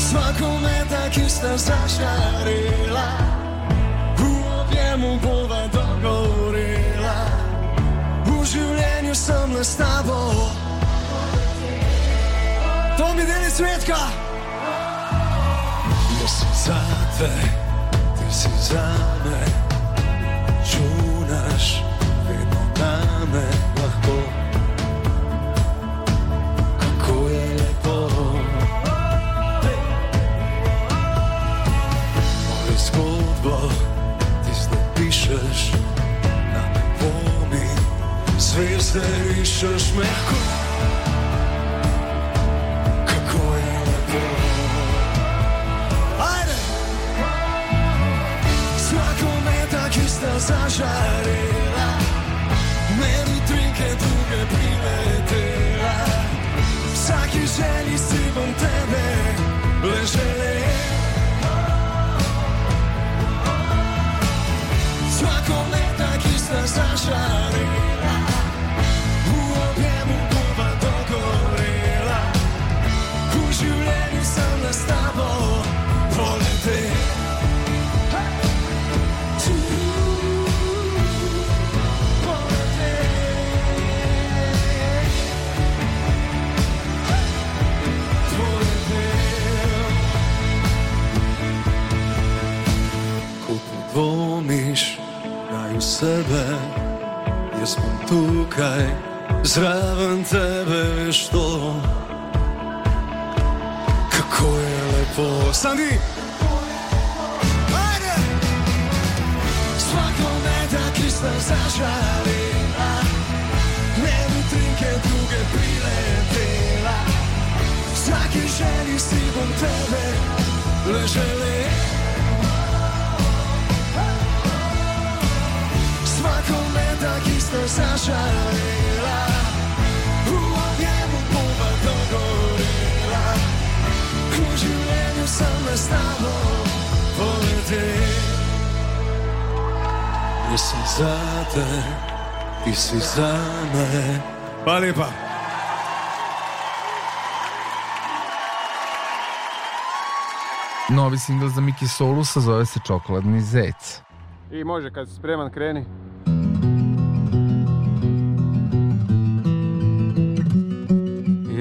Svako meta, ki sta zažarela. Ovdje sam na stabo To mi deli svetka Ja sam za te Ti si za me Čunaš Vedno na me Зариšeš me ko ista zažarela Meni drinke druge primetela Vsaki želji si bom tebe le želela Svako letak ista zažarela tebe Jesmo tukaj Zraven tebe veš to Kako je lepo Sandi! Ajde! Svakome da kristal zažali Ne utrinke druge priletela Svaki želi si bom tebe Ležele takich też zaszalila U objemu puma do goryla Ku zieleniu same z tobą polety Jestem za te, ti si za me Hvala lijepa. Novi singl za Miki Solusa zove se Čokoladni zec. I može, kad si spreman, kreni.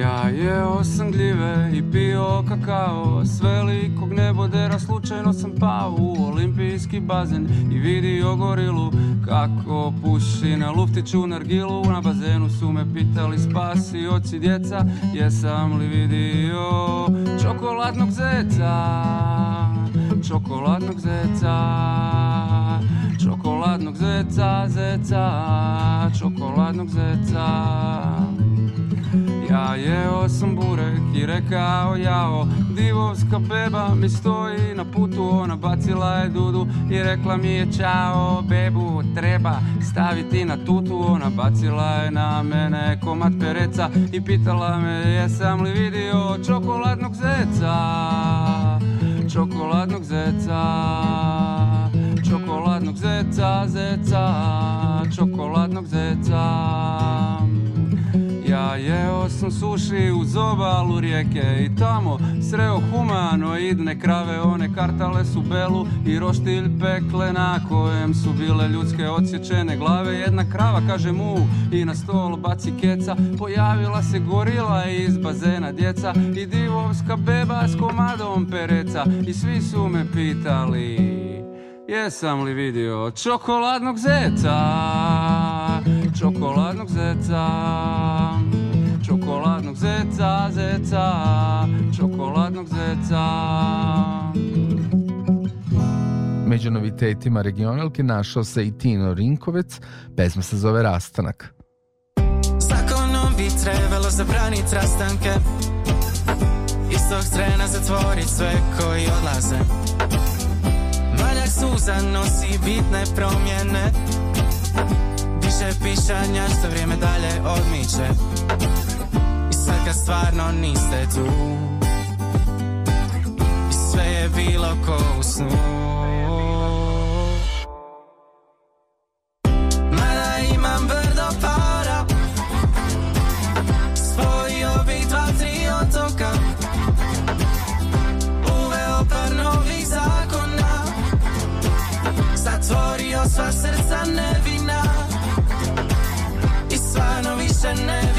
Ja je osam gljive i pio kakao S velikog nebodera slučajno sam pao U olimpijski bazen i vidio gorilu Kako puši na luftiću nargilu Na bazenu su me pitali spasi oci djeca Jesam li vidio čokoladnog zeca Čokoladnog zeca Čokoladnog zeca, zeca, čokoladnog zeca Ja jeo sam burek i rekao jao Divovska beba mi stoji na putu Ona bacila je dudu i rekla mi je čao Bebu treba staviti na tutu Ona bacila je na mene komad pereca I pitala me jesam li vidio čokoladnog zeca Čokoladnog zeca Čokoladnog zeca, zeca Čokoladnog zeca jaja Jeo sam suši uz obalu rijeke I tamo sreo humano idne krave One kartale su belu i roštilj pekle Na kojem su bile ljudske odsječene glave Jedna krava kaže mu i na stol baci keca Pojavila se gorila iz bazena djeca I divovska beba s komadom pereca I svi su me pitali Jesam li vidio čokoladnog zeca Čokoladnog zeca čokoladnog zeca, zeca, čokoladnog zeca. Među novitetima regionalke našao se i Tino Rinkovec, pesma se zove Rastanak. Zakonom bi trebalo zabraniti rastanke Istog trena zatvorit sve koji odlaze Maljak suza nosi bitne promjene Više pišanja što vrijeme dalje odmiče sad kad stvarno niste tu I sve je bilo ko u snu Mada imam brdo para Spojio bih dva, tri otoka Uveo par novih zakona Zatvorio sva srca nevina I stvarno više ne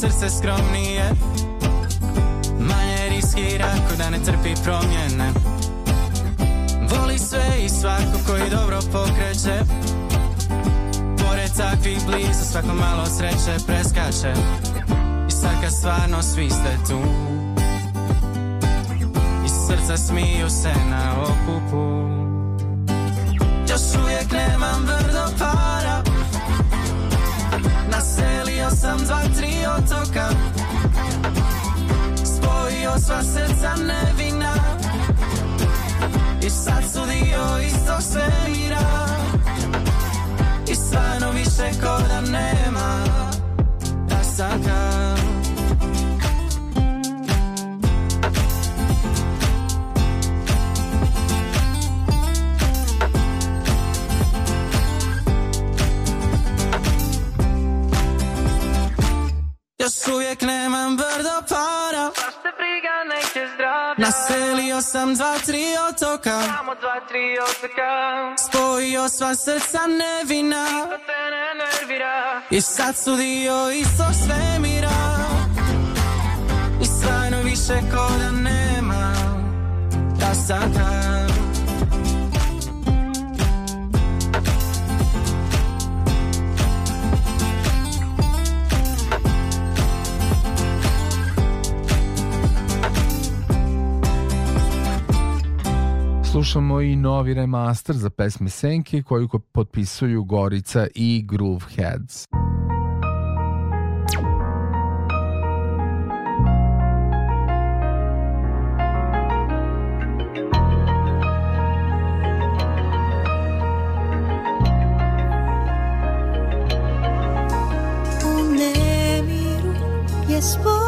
srce skromnije Manje riskira ko da ne trpi promjene Voli sve i svako koji dobro pokreće Pored takvih blizu svako malo sreće preskače I sad kad stvarno svi ste tu I srca smiju se na okupu Još uvijek nemam brdo para Naselio sam dva, tri otoka Spojio sva srca nevina I sad su dio istog svemira I stvarno više koda nema Da sam Još uvijek nemam brdo para Baš pa briga neće zdravlja Naselio sam dva, tri otoka Samo dva, tri otoka Spojio sva srca nevina Niko te ne nervira I sad su dio istog svemira I stvarno više koda nema Da sad slušamo i novi remaster za pesme Senke koju potpisuju Gorica i Grooveheads. Spoke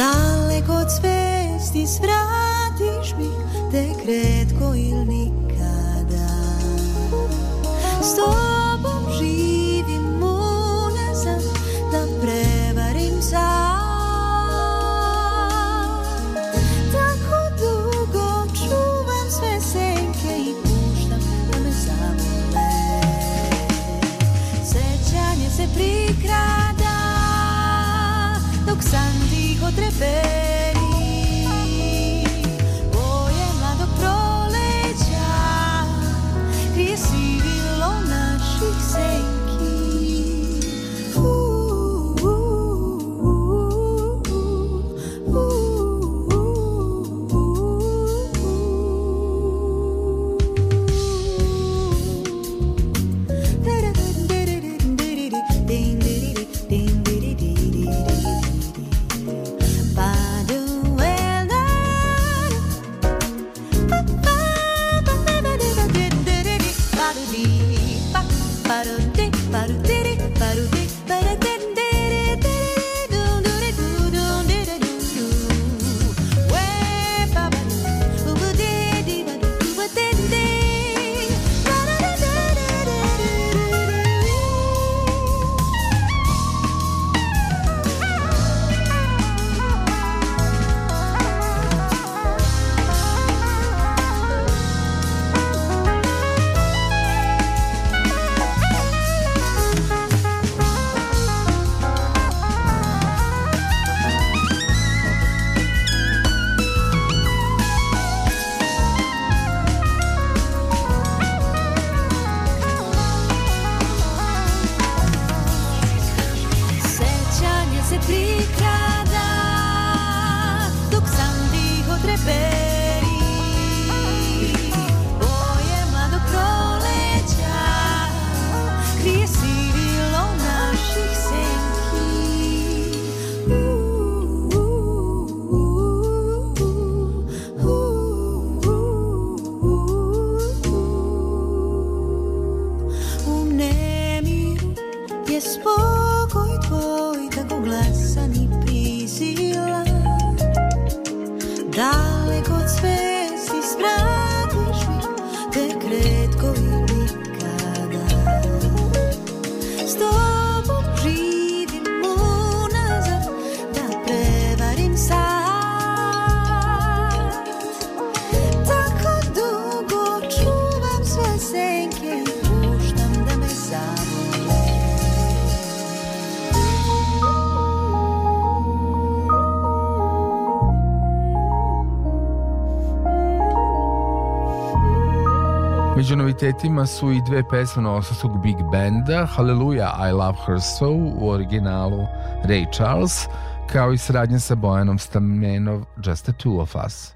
Daleko od svesti svratiš mi tek redko ili nikada Stoji say Među novitetima su i dve pesme nosovskog big benda Hallelujah, I Love Her So u originalu Ray Charles kao i sradnja sa Bojanom Stamenov Just the Two of Us.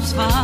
love's fire.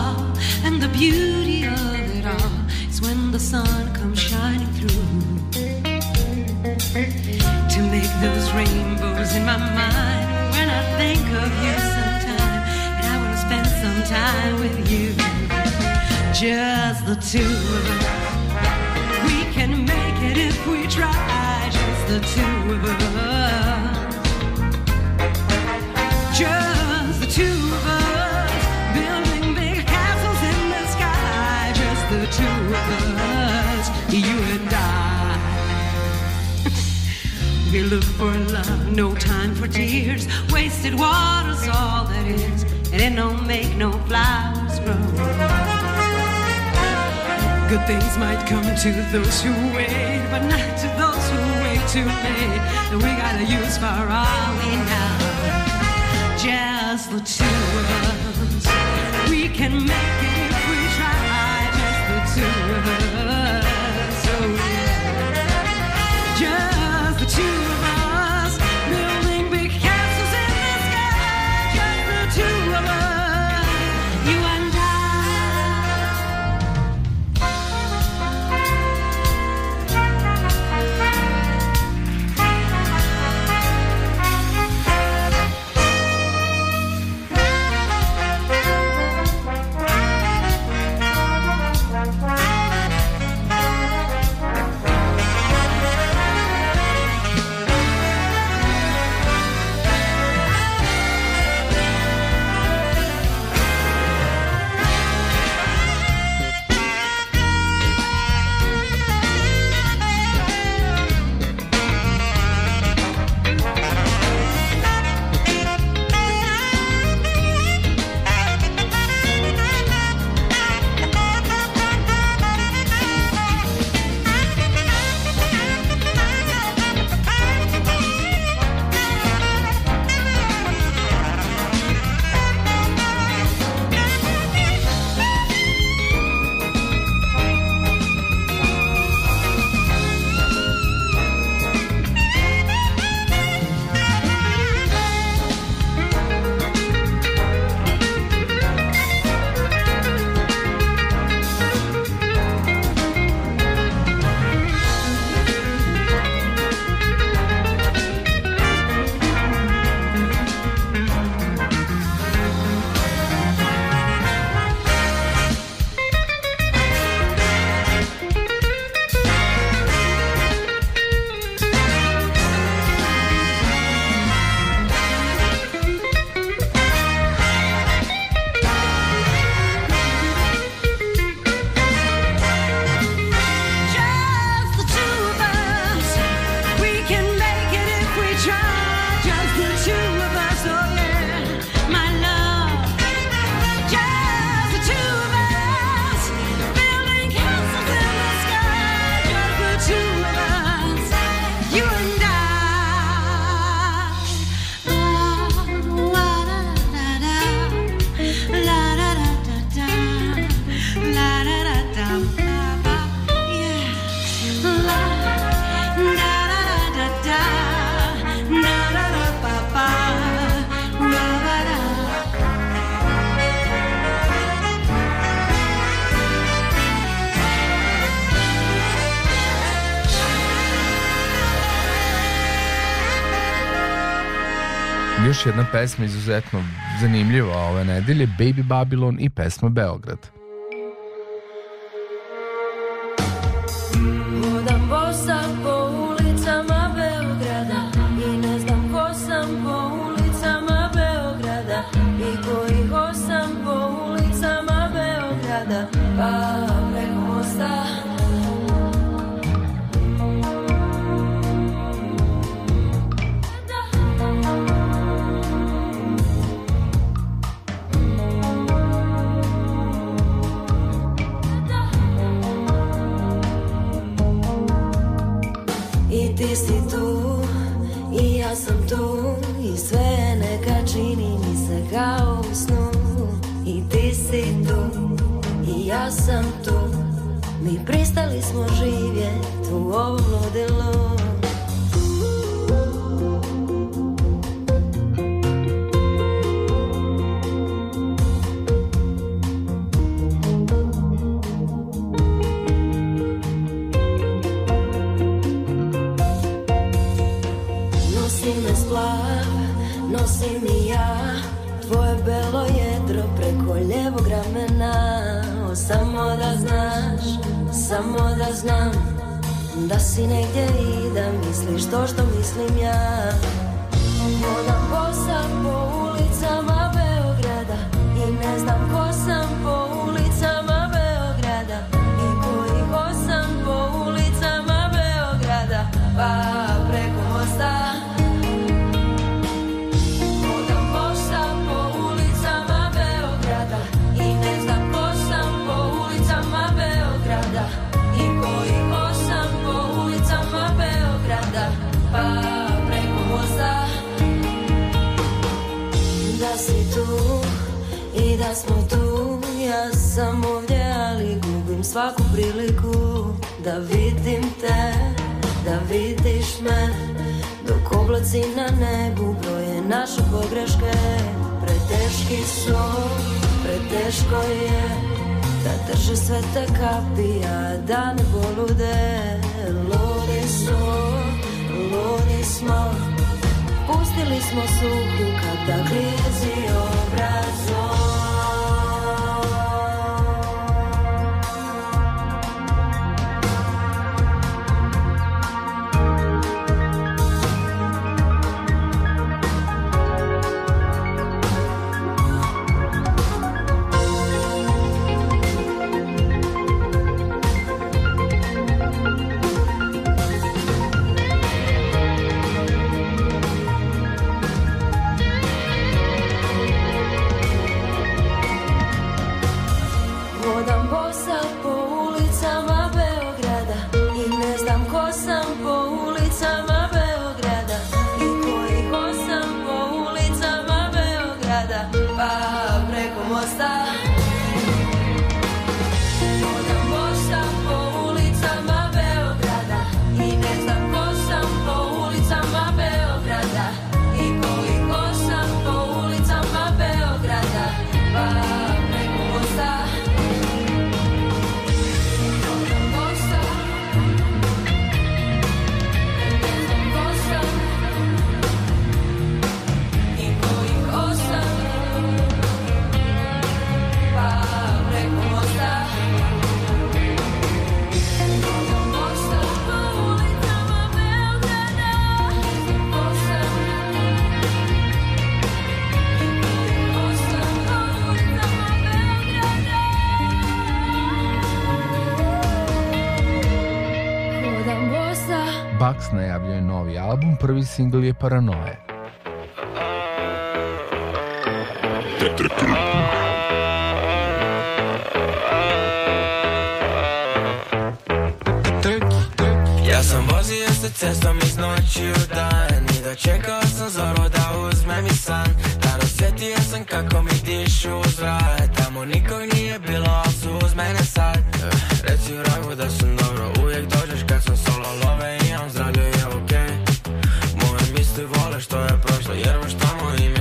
još jedna pesma izuzetno zanimljiva ove nedelje, Baby Babylon i pesma Beograd. ja Tvoje belo jedro preko ljevog ramena o, Samo da znaš, samo da znam Da si negdje i da misliš to što mislim ja Moda bosa po svaku priliku da vidim te, da vidiš me Dok oblaci na nebu broje naše pogreške Preteški su, preteško je Da drže sve te kapija, da ne polude Ludi su, ludi smo Pustili smo suhu kada grizi obrazom Pax najavljuje novi album, prvi singl je Paranoje. Ja sam vozio se cestom iz noći u dan I dočekao sam zoru da uzme mi san Da osjetio sam kako mi dišu uz vrat Tamo nikog nije bilo, ali su uz mene sad si u raju da sam dobro Uvijek dođeš kad sam solo love Imam zdravlje je okej okay. Moje misli vole što je prošlo Jer baš tamo ima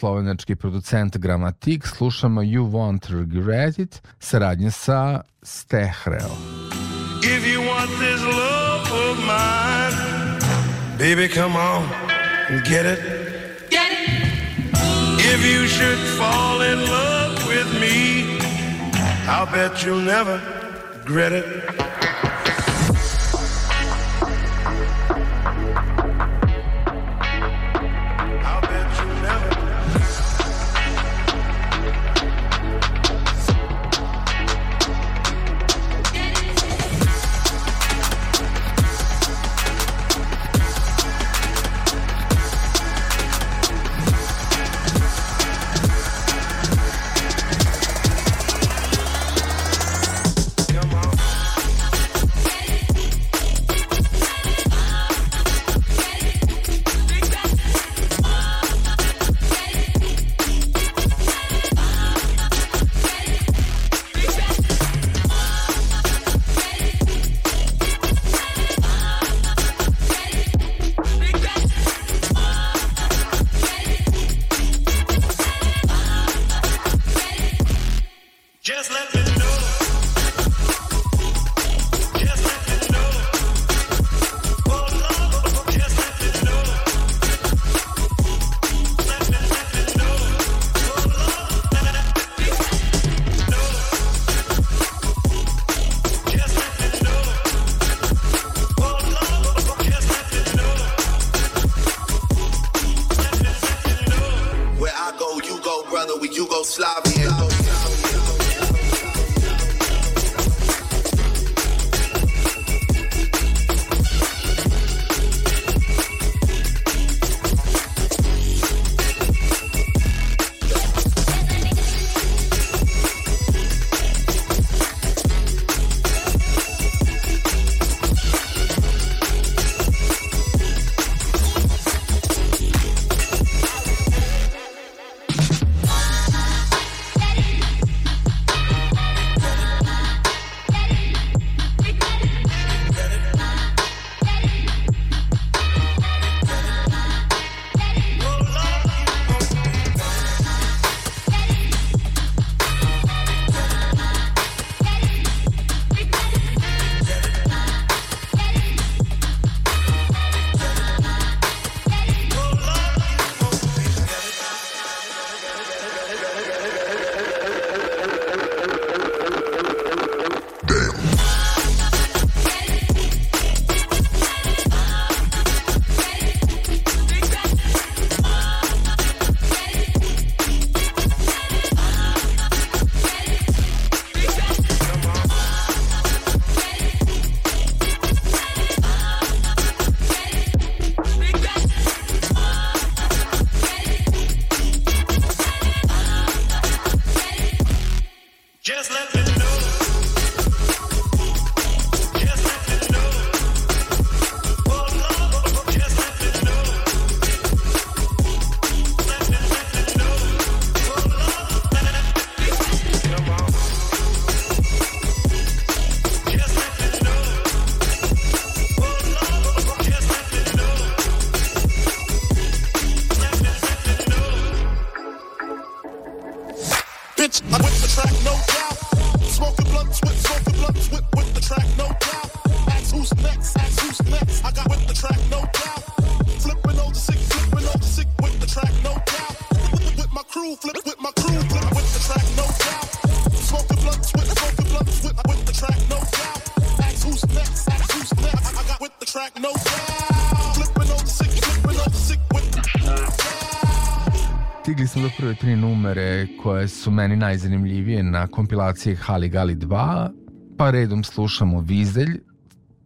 slovenački producent Gramatik, slušamo You Won't Regret It, saradnje sa Stehreo. If you want this love of mine, baby come on and get it. Get it. If you should fall in love with me, I'll bet you'll never regret it. brother with Yugoslavia. numere koje su meni najzanimljivije na kompilaciji Haligali 2, pa redom slušamo Vizelj,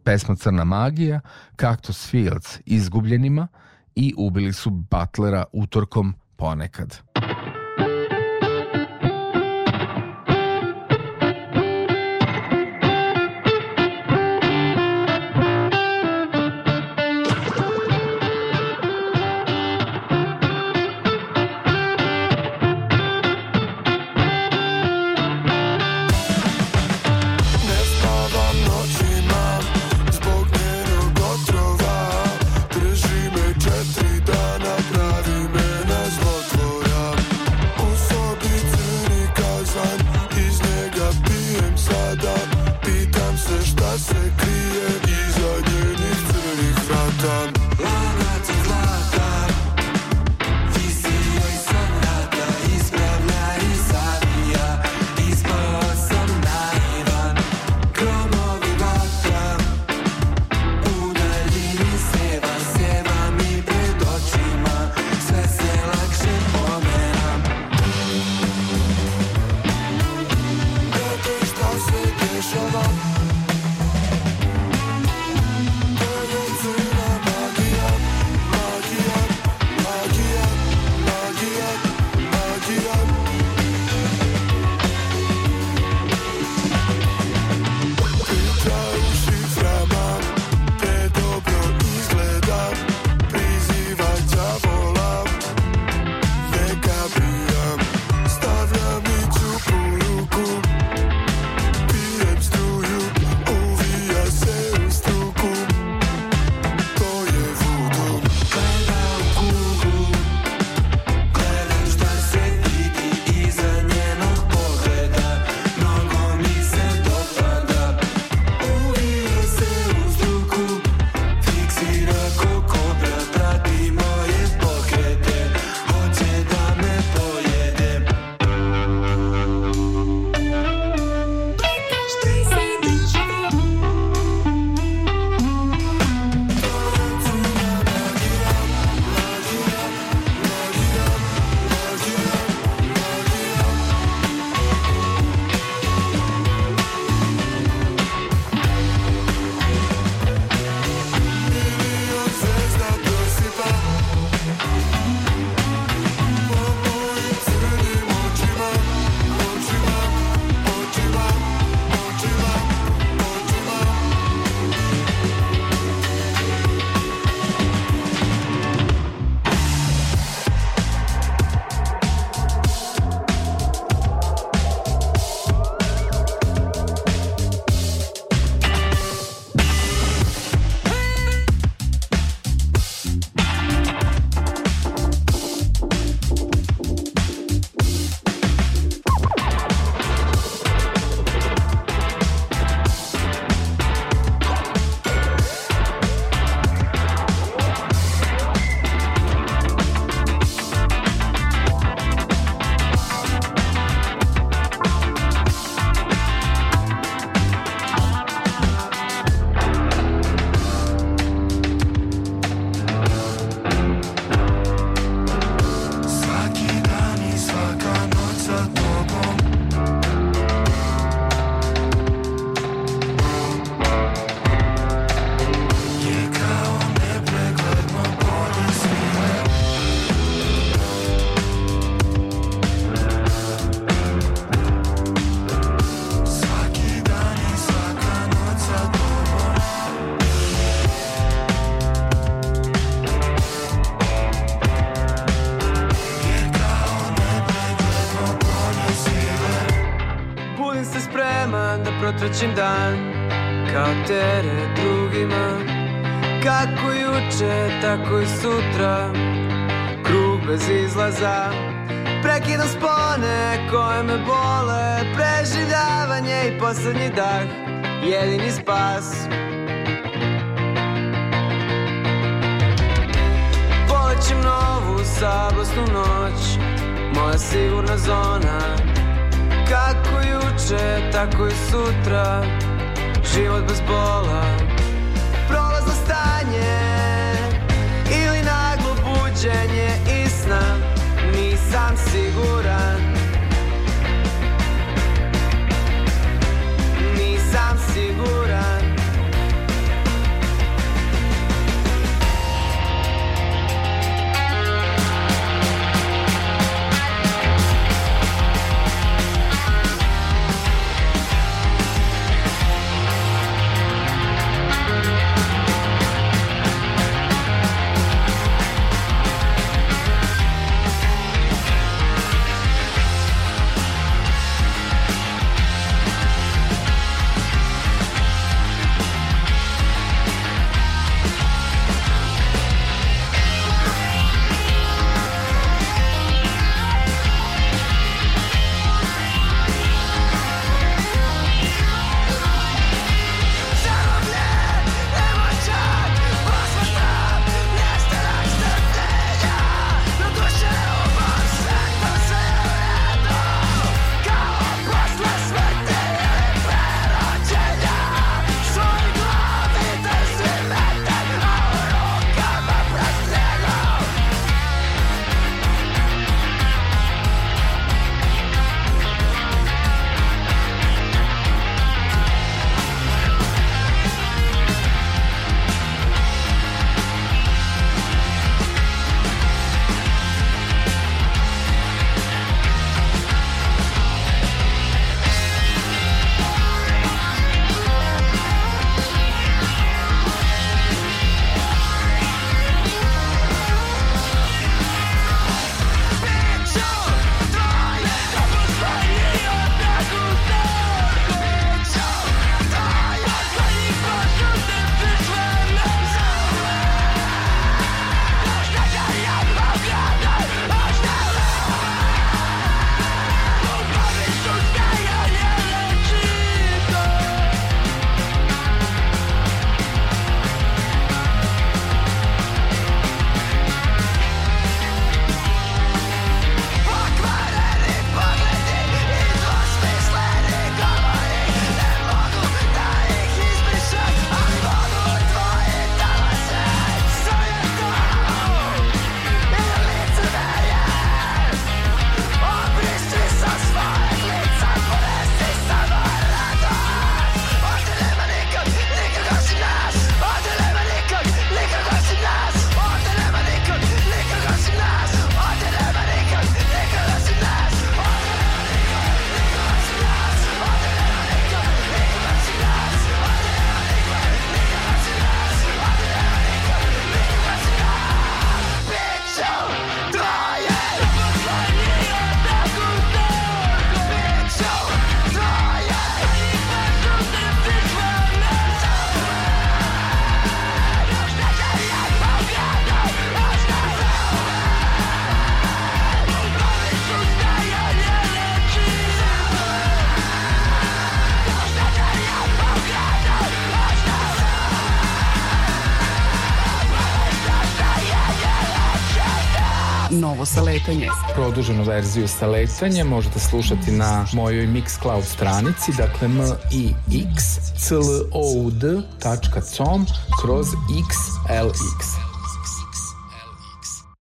pesma Crna magija, Cactus Fields izgubljenima i ubili su Butlera utorkom ponekad. srećen dan Kao teret drugima Kako juče, tako i sutra Krug bez izlaza Prekidam spone koje me bole Preživljavanje i poslednji dah Jedini spas Polećem novu sablasnu noć Moja sigurna zona juče, tako i sutra Život bez bola Prolazno stanje Ili naglo buđenje sa letanjem. Produženu verziju sa možete slušati na mojoj Mixcloud stranici, dakle m i x c l o u d.com kroz xlx.